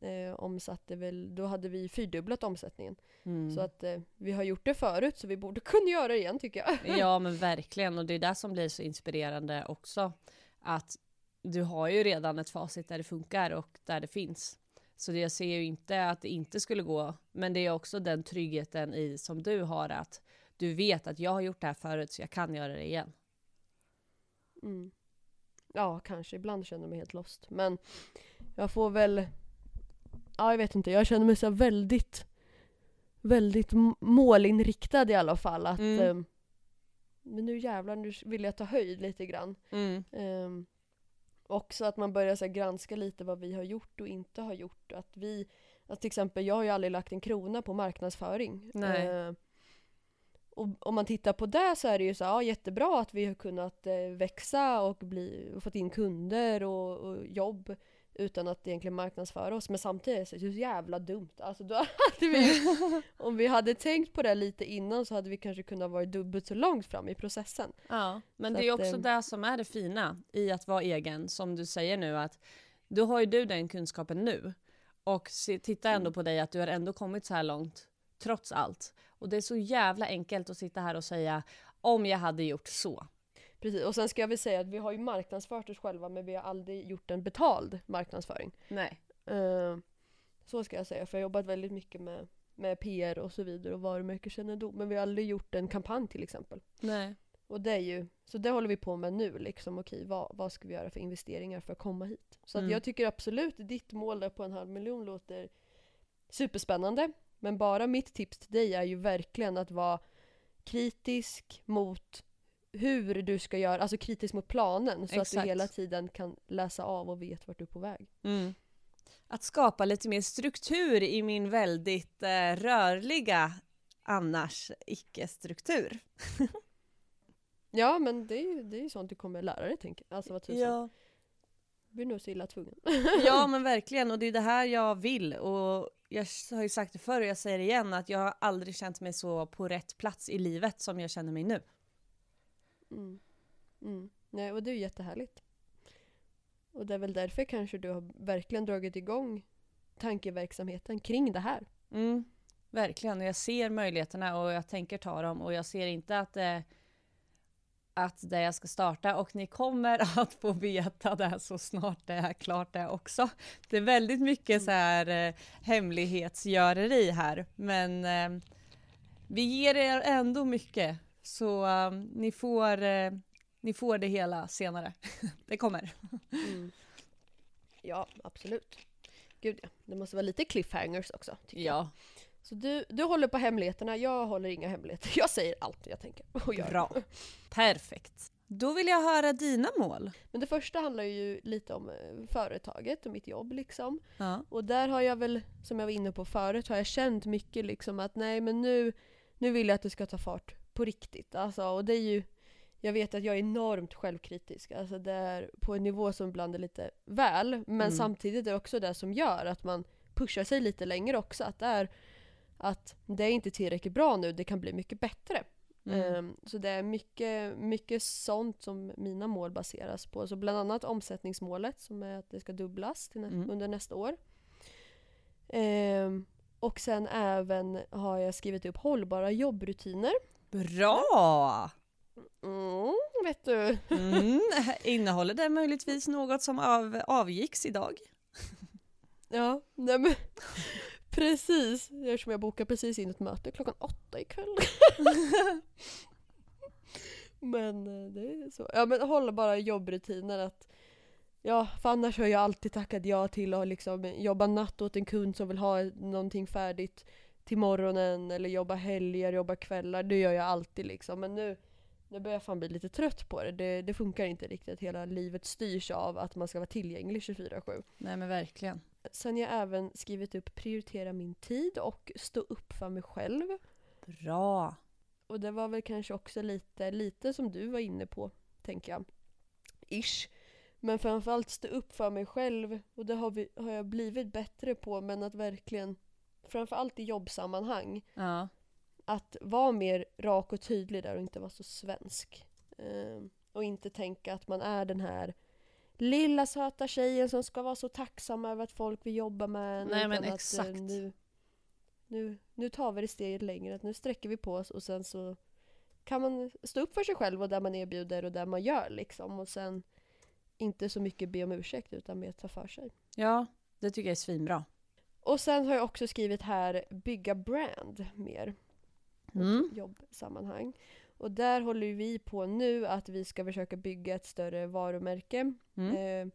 eh, omsatte väl, då hade vi fyrdubblat omsättningen. Mm. Så att eh, vi har gjort det förut så vi borde kunna göra det igen tycker jag. Ja men verkligen och det är det som blir så inspirerande också. Att du har ju redan ett facit där det funkar och där det finns. Så jag ser ju inte att det inte skulle gå, men det är också den tryggheten i som du har att du vet att jag har gjort det här förut så jag kan göra det igen. Mm. Ja, kanske. Ibland känner jag mig helt lost. Men jag får väl... Ja, jag vet inte. Jag känner mig så väldigt... Väldigt målinriktad i alla fall. Att... Mm. ehm, men nu jävlar, nu vill jag ta höjd lite grann. Mm. Um, också att man börjar så här, granska lite vad vi har gjort och inte har gjort. Att vi, att till exempel, jag har ju aldrig lagt en krona på marknadsföring. Eh, och om man tittar på det så är det ju så här, ja, jättebra att vi har kunnat eh, växa och bli, och fått in kunder och, och jobb utan att egentligen marknadsföra oss. Men samtidigt är det så jävla dumt. Alltså då hade vi, om vi hade tänkt på det lite innan så hade vi kanske kunnat vara dubbelt så långt fram i processen. Ja, men Så det är att, också eh, det som är det fina i att vara egen, som du säger nu att då har ju du den kunskapen nu och se, titta ändå Mm. på dig att du har ändå kommit så här långt trots allt. Och det är så jävla enkelt att sitta här och säga om jag hade gjort så. Precis, och sen ska jag väl säga att vi har ju marknadsfört oss själva men vi har aldrig gjort en betald marknadsföring. Nej. Eh, så ska jag säga, för jag har jobbat väldigt mycket med, med PR och så vidare och varumärkeskännedom. Men vi har aldrig gjort en kampanj till exempel. Nej. Och det är ju, så det håller vi på med nu liksom. Okej, vad, vad ska vi göra för investeringar för att komma hit? Så att Mm. jag tycker absolut ditt mål där på en halv miljon låter superspännande. Men bara mitt tips till dig är ju verkligen att vara kritisk mot hur du ska göra, alltså kritisk mot planen så att Exakt. du hela tiden kan läsa av och vet vart du är på väg. Mm. Att skapa lite mer struktur i min väldigt eh, rörliga annars icke-struktur. Ja men det är ju det är sånt du kommer lära dig tänker jag. Alltså vad tusan. Ja. Du blir nog så illa tvungen. ja men verkligen och det är det här jag vill och jag har ju sagt det förr och jag säger det igen att jag har aldrig känt mig så på rätt plats i livet som jag känner mig nu. Mm. Mm. Nej, och det är ju jättehärligt. Och det är väl därför kanske du har verkligen dragit igång tankeverksamheten kring det här. Mm, verkligen, och jag ser möjligheterna och jag tänker ta dem och jag ser inte att det, att det jag ska starta och ni kommer att få veta det så snart det är klart det också. Det är väldigt mycket så här eh, hemlighetsgöreri här, men eh, vi ger er ändå mycket så eh, ni, får, eh, ni får det hela senare. det kommer. Mm. Ja, absolut. Gud ja, det måste vara lite cliffhangers också. tycker jag. Ja, Så du, du håller på hemligheterna, jag håller inga hemligheter. Jag säger allt jag tänker och gör. bra. Perfekt. Då vill jag höra dina mål. Men det första handlar ju lite om eh, företaget och mitt jobb liksom. Ja. Och där har jag väl, som jag var inne på förut, har jag känt mycket liksom att nej men nu, nu vill jag att det ska ta fart på riktigt. Alltså, och det är ju, jag vet att jag är enormt självkritisk. Alltså det är på en nivå som ibland är lite väl. Men Mm. samtidigt är det också det som gör att man pushar sig lite längre också. Att det är, att det är inte tillräckligt bra nu, det kan bli mycket bättre. Mm. Ehm, Så det är mycket, mycket sånt som mina mål baseras på. Så bland annat omsättningsmålet som är att det ska dubblas nä- Mm. under nästa år. Ehm, och sen även har jag skrivit upp hållbara jobbrutiner. Bra! Mm, vet du. Mm. Innehåller det möjligtvis något som av, avgicks idag? Ja, nej men precis. Eftersom jag bokar precis in ett möte klockan åtta ikväll. men eh, det är så. Ja men hållbara jobbrutiner att Ja, för annars har jag alltid tackat ja till att liksom jobba natt åt en kund som vill ha någonting färdigt till morgonen eller jobba helger, jobba kvällar. Det gör jag alltid liksom. Men nu, nu börjar jag fan bli lite trött på det. det. Det funkar inte riktigt. Hela livet styrs av att man ska vara tillgänglig 24-7. Nej men verkligen. Sen har jag även skrivit upp prioritera min tid och stå upp för mig själv. Bra. Och det var väl kanske också lite, lite som du var inne på, tänker jag. Ish. Men framförallt stå upp för mig själv. Och det har, vi, har jag blivit bättre på. Men att verkligen, framförallt i jobbsammanhang, Ja. att vara mer rak och tydlig där och inte vara så svensk. Ehm, och inte tänka att man är den här lilla söta tjejen som ska vara så tacksam över att folk vill jobba med en, Nej, men utan att, eh, exakt. nu, nu, nu tar vi det steget längre, att nu sträcker vi på oss och sen så kan man stå upp för sig själv och där man erbjuder och där man gör liksom och sen inte så mycket be om ursäkt utan mer ta för sig. Ja, det tycker jag är svinbra. Och sen har jag också skrivit här bygga brand mer. Mm. jobbsammanhang. Och där håller vi på nu att vi ska försöka bygga ett större varumärke Mm. eh,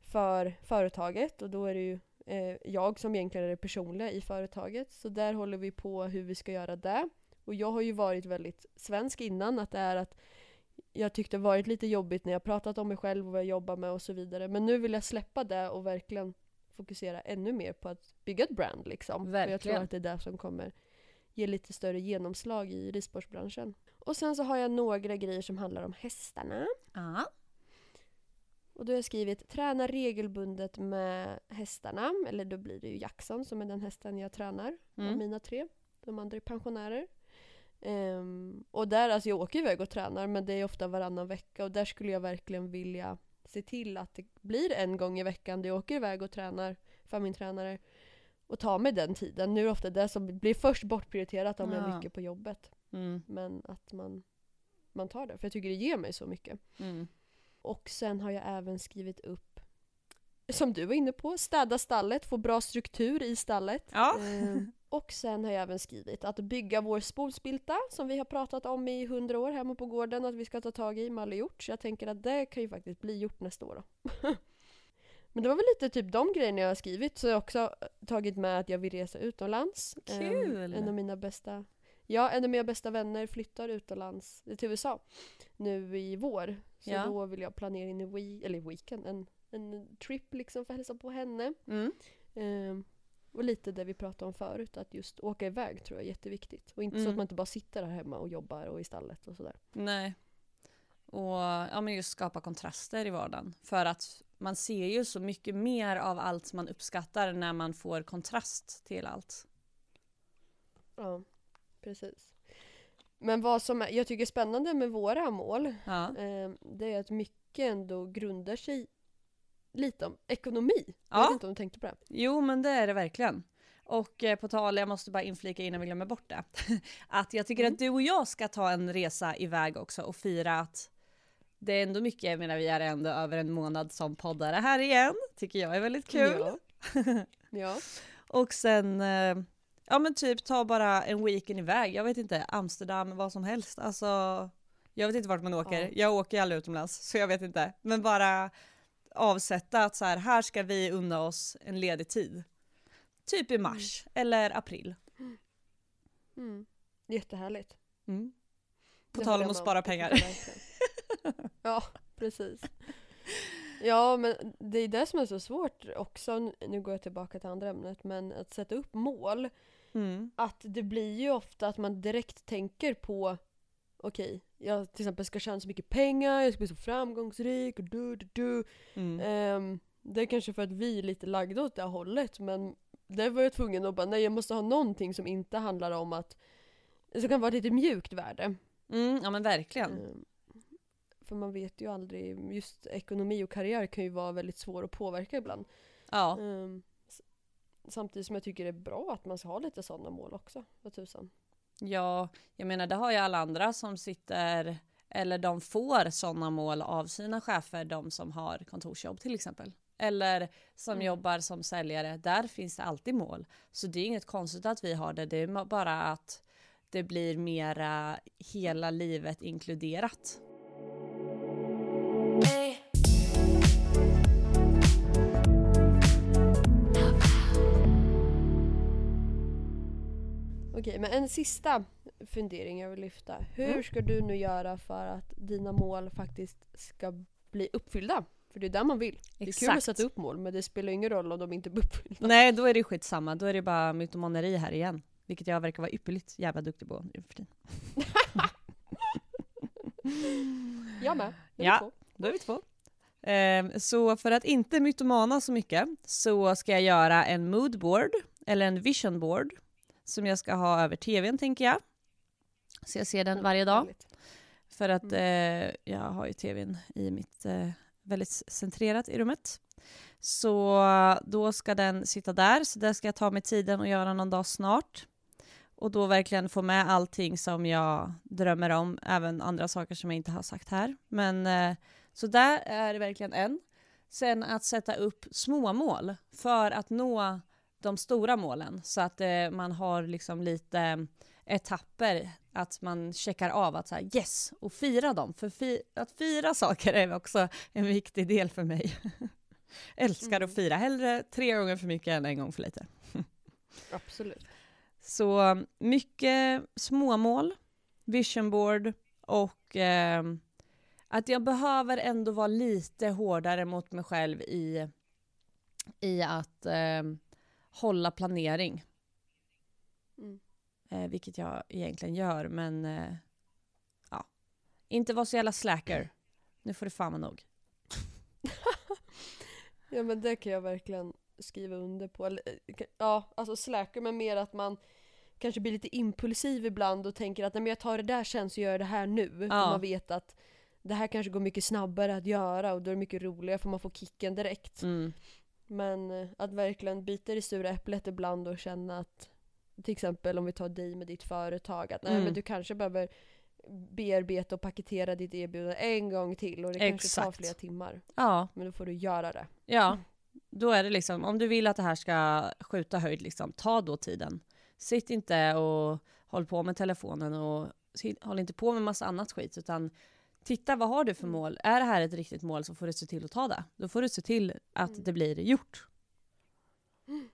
för företaget och då är det ju eh, jag som egentligen är det personliga i företaget. Så där håller vi på hur vi ska göra det. Och jag har ju varit väldigt svensk innan, att det är att jag tyckte det varit lite jobbigt när jag pratat om mig själv och vad jag jobbar med och så vidare. Men nu vill jag släppa det och verkligen fokusera ännu mer på att bygga ett brand liksom. För jag tror Verkligen. att det är det som kommer ge lite större genomslag i ridsportsbranschen. Och sen så har jag några grejer som handlar om hästarna. Ja. Och då har jag skrivit träna regelbundet med hästarna. Eller då blir det ju Jackson som är den hästen jag tränar av Mm. mina tre. De andra är pensionärer. Ehm, och där, alltså jag åker iväg och tränar men det är ofta varannan vecka och där skulle jag verkligen vilja se till att det blir en gång i veckan där jag åker iväg och tränar för min tränare. Och ta mig den tiden. Nu är det ofta det som blir först bortprioriterat om jag är Ja. mycket på jobbet. Mm. Men att man, man tar det, för jag tycker det ger mig så mycket. Mm. Och sen har jag även skrivit upp, som du var inne på, städa stallet, få bra struktur i stallet. Ja. Ehm, och sen har jag även skrivit att bygga vår spolspilta som vi har pratat om i hundra år hemma på gården att vi ska ta tag i, Malle gjort. Så jag tänker att det kan ju faktiskt bli gjort nästa år då. Men det var väl lite typ de grejerna jag har skrivit, så jag har också tagit med att jag vill resa utomlands. Ehm, Kul! en av mina bästa Ja, en av mina bästa vänner flyttar utomlands till USA nu i vår. Så Ja. då vill jag planera in en, we- eller weekend, en, en trip liksom för att hälsa på henne. Mm. Ehm, och lite det vi pratade om förut, att just åka iväg tror jag är jätteviktigt. Och inte så Mm. att man inte bara sitter här hemma och jobbar och i stallet och sådär. Nej. Och ja, men just skapa kontraster i vardagen. För att man ser ju så mycket mer av allt man uppskattar när man får kontrast till allt. Ja, precis. Men vad som är, jag tycker är spännande med våra mål, Ja. ehm, det är att mycket ändå grundar sig lite om ekonomi. Jag Ja. vet inte om du tänkte på det? Jo, men det är det verkligen. Och eh, på tal, jag måste bara inflika innan vi glömmer bort det. Att jag tycker Mm. att du och jag ska ta en resa iväg också och fira att det är ändå mycket, jag menar vi är ändå över en månad som poddare här igen. Tycker jag är väldigt kul. Ja. ja. Och sen, eh, ja men typ ta bara en weekend iväg. Jag vet inte, Amsterdam, vad som helst. Alltså, jag vet inte vart man åker. Ja. Jag åker ju aldrig utomlands, så jag vet inte. Men bara avsätta att så här, här ska vi unna oss en ledig tid. Typ i mars eller april. Mm. Jättehärligt. Mm. På Det tal om att spara pengar. ja, precis. Ja, men det är det som är så svårt också. Nu går jag tillbaka till andra ämnet, men att sätta upp mål. Mm. Att det blir ju ofta att man direkt tänker på Okej, jag till exempel ska tjäna så mycket pengar, jag ska bli så framgångsrik och du, du, du. Mm. Ehm, det är kanske för att vi är lite lagda åt det hållet men där var jag tvungen att bara, nej jag måste ha någonting som inte handlar om att som kan vara ett lite mjukt värde. Mm, ja men verkligen. Ehm, för man vet ju aldrig, just ekonomi och karriär kan ju vara väldigt svår att påverka ibland. Ja. S- samtidigt som jag tycker det är bra att man ska ha lite sådana mål också, vad tusan. Ja, jag menar det har ju alla andra som sitter, eller de får sådana mål av sina chefer, de som har kontorsjobb till exempel. Eller som Mm. jobbar som säljare, där finns det alltid mål. Så det är inget konstigt att vi har det, det är bara att det blir mera hela livet inkluderat. Okej, men en sista fundering jag vill lyfta. Hur Mm. ska du nu göra för att dina mål faktiskt ska bli uppfyllda? För det är där man vill. Det är kul att sätta upp mål, men det spelar ingen roll om de inte blir uppfyllda. Nej, då är det skitsamma. Då är det bara mytomaneri här igen. Vilket jag verkar vara ypperligt jävla duktig på nu för tiden. Jag med. Är Ja. två. Då är vi två. Ehm, så för att inte mytomana så mycket så ska jag göra en moodboard, eller en vision board, som jag ska ha över tvn tänker jag. Så jag ser den varje dag. För att eh, jag har ju tvn i mitt eh, väldigt centrerat i rummet. Så då ska den sitta där, så där ska jag ta mig tiden och göra någon dag snart. Och då verkligen få med allting som jag drömmer om, även andra saker som jag inte har sagt här. Men eh, Så där är det verkligen en. Sen att sätta upp små mål för att nå de stora målen så att eh, man har liksom lite etapper att man checkar av att så här, yes och fira dem. För fi att fira saker är också en viktig del för mig. Älskar Mm. att fira, hellre tre gånger för mycket än en gång för lite. Absolut. Så mycket småmål, vision board och eh, att jag behöver ändå vara lite hårdare mot mig själv i, i att eh, hålla planering. Mm. Eh, vilket jag egentligen gör, men eh, ja. Inte vara så jävla slacker. Nu får det fan vara nog. Ja men det kan jag verkligen skriva under på. Eh, Ja, alltså slacker men mer att man kanske blir lite impulsiv ibland och tänker att nej, men jag tar det där sen så gör jag det här nu. För Ja. man vet att det här kanske går mycket snabbare att göra och då är det mycket roligare för man får kicken direkt. Mm. Men eh, att verkligen bita i det sura äpplet ibland och känna att till exempel om vi tar dig med ditt företag att nej Mm. men du kanske behöver bearbeta och paketera ditt erbjudande en gång till och det kanske tar flera timmar. Ja, Men då får du göra det. Ja, då är det liksom, om du vill att det här ska skjuta höjd, liksom, ta då tiden. Sitt inte och håll på med telefonen och håll inte på med massa annat skit, utan titta vad har du för Mm. mål? Är det här ett riktigt mål så får du se till att ta det. Då får du se till att Mm. det blir gjort.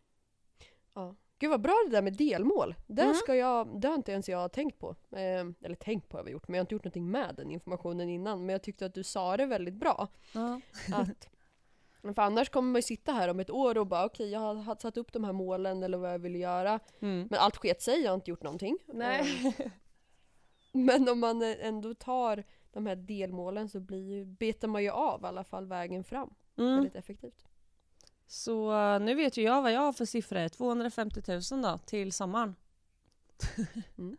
Ja. Gud vad bra det där med delmål. Det, Mm. ska jag, det har inte ens jag tänkt på. Eh, eller tänkt på har vi gjort, men jag har inte gjort någonting med den informationen innan. Men jag tyckte att du sa det väldigt bra. Ja. Att, för annars kommer man ju sitta här om ett år och bara okej, jag har satt upp de här målen eller vad jag ville göra. Mm. Men allt sket sig, jag har inte gjort någonting. Nej. Men om man eh, ändå tar de här delmålen så blir ju, betar man ju av i alla fall vägen fram Mm. väldigt effektivt. Så eh, nu vet ju jag vad jag har för siffror. 250 000 då, till sommaren.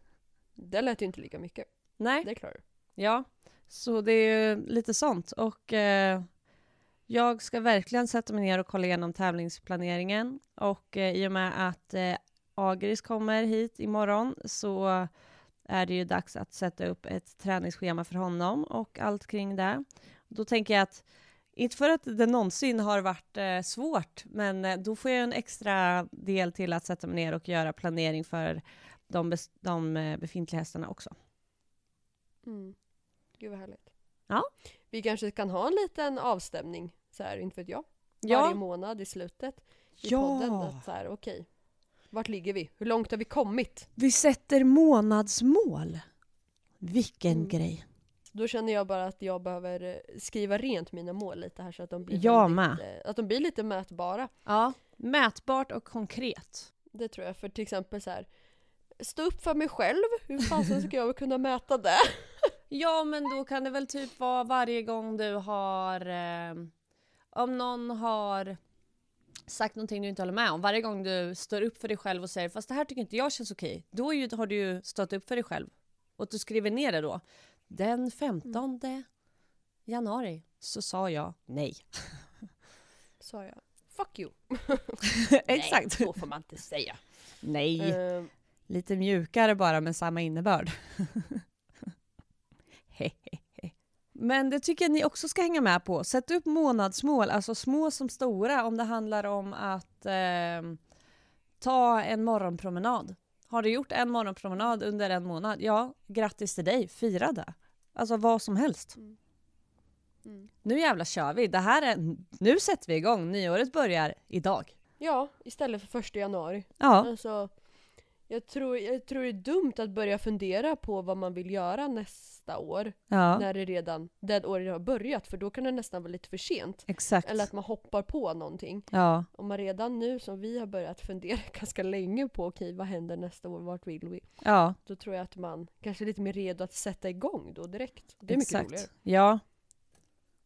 Det lät ju inte lika mycket. Nej. Det klarar du. Ja, så det är ju lite sånt. Och eh, jag ska verkligen sätta mig ner och kolla igenom tävlingsplaneringen. Och eh, i och med att eh, Agris kommer hit imorgon så är det ju dags att sätta upp ett träningsschema för honom och allt kring det. Då tänker jag att, inte för att det någonsin har varit eh, svårt, men eh, då får jag en extra del till att sätta mig ner och göra planering för de, de eh, befintliga hästarna också. Mm. Gud vad härligt. Ja. Vi kanske kan ha en liten avstämning, så här, inte vet jag. Ja. Varje månad i slutet i podden. Att så här, okej, vart ligger vi? Hur långt har vi kommit? Vi sätter månadsmål. Vilken Mm. grej. Då känner jag bara att jag behöver eh, skriva rent mina mål lite här så att de blir, Jag väldigt, eh, att de blir lite mätbara. Ja. Mätbart och konkret. Det tror jag. För till exempel så här, stå upp för mig själv. Hur fasen ska jag kunna mäta det? Ja, men då kan det väl typ vara varje gång du har... Eh, om någon har sagt någonting du inte håller med om. Varje gång du står upp för dig själv och säger fast det här tycker inte jag känns okej. Då ju, har du ju stått upp för dig själv. Och du skriver ner det då. Den 15 januari så sa jag nej. Sa jag. Fuck you. Exakt. Nej, så får man inte säga. Nej. Eh, Lite mjukare bara med samma innebörd. Men det tycker jag ni också ska hänga med på. Sätt upp månadsmål, alltså små som stora, om det handlar om att eh, ta en morgonpromenad. Har du gjort en morgonpromenad under en månad? Ja, grattis till dig. Fira det. Alltså vad som helst. mm. Nu jävlar kör vi. Det här är, nu sätter vi igång. Nyåret börjar idag. Ja, istället för första januari. Ja, Alltså, jag tror, jag tror det är dumt att börja fundera på vad man vill göra nästa år. ja När det redan, det året har börjat. För då kan det nästan vara lite för sent. exakt. Eller att man hoppar på någonting. Ja, Om man redan nu som vi har börjat fundera ganska länge på okej vad händer nästa år, vart vill vi? ja. Då tror jag att man kanske är lite mer redo att sätta igång då direkt. Det är mycket Exakt. roligare. Ja.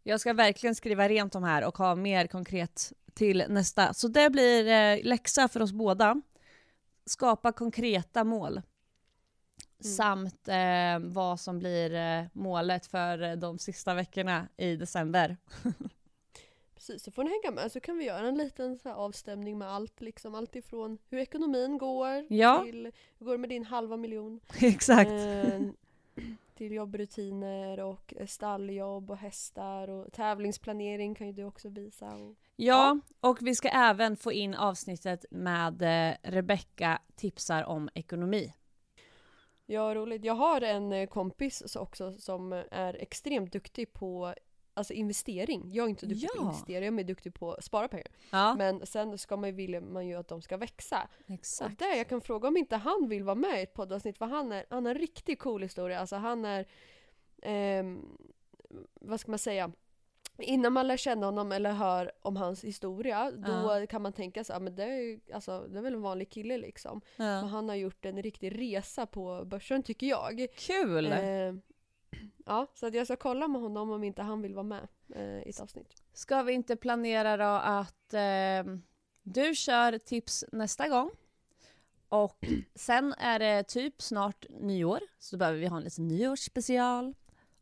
Jag ska verkligen skriva rent de här och ha mer konkret till nästa. Så det blir eh, läxa för oss båda. Skapa konkreta mål. Samt eh, vad som blir eh, målet för eh, de sista veckorna i december. Precis, så får ni hänga med så kan vi göra en liten så avstämning med allt. Liksom, allt ifrån hur ekonomin går Ja. till hur går det med din halva miljon. Exakt. Eh, till jobbrutiner och eh, stalljobb och hästar och tävlingsplanering kan ju du också visa. Och... Ja, och vi ska även få in avsnittet med eh, Rebecka tipsar om ekonomi. Ja, roligt. Jag har en eh, kompis också som är extremt duktig på alltså investering. Jag är inte duktig på Ja. att investera, jag är mer duktig på att spara pengar. Ja, Men sen ska man ju, vill man ju att de ska växa. Och exakt. där jag kan fråga om inte han vill vara med i ett poddavsnitt för han, är, han har en riktigt cool historia. Alltså han är, ehm, vad ska man säga? Innan man lär känna honom eller hör om hans historia, då kan man tänka sig, ja men det är, alltså, det är väl en vanlig kille liksom. Men Ja. han har gjort en riktig resa på börsen tycker jag. Kul! Eh, ja, så att jag ska kolla med honom om inte han vill vara med eh, i ett avsnitt. Ska vi inte planera då att eh, du kör tips nästa gång? Och sen är det typ snart nyår, så då behöver vi ha en liten nyårsspecial.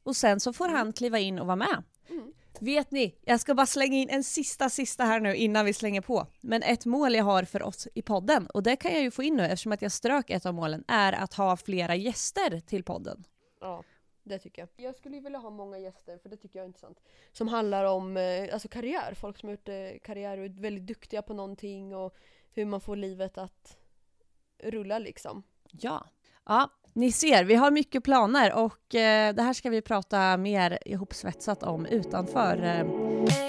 Och sen så får han kliva in och vara med. Mm. Vet ni, jag ska bara slänga in en sista sista här nu innan vi slänger på. Men ett mål jag har för oss i podden, och det kan jag ju få in nu eftersom att jag strök ett av målen, är att ha flera gäster till podden. Ja, det tycker jag. Jag skulle ju vilja ha många gäster, för det tycker jag är intressant. Som handlar om eh, alltså karriär, folk som har gjort eh, karriär och är väldigt duktiga på någonting och hur man får livet att rulla liksom. Ja. Ja, ni ser, vi har mycket planer och eh, det här ska vi prata mer ihopsvetsat om utanför eh,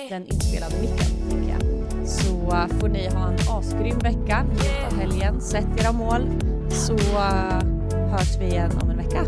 den inspelade micken, jag. Så eh, får ni ha en asgrym vecka, njut av helgen, sätt era mål, så eh, hörs vi igen om en vecka.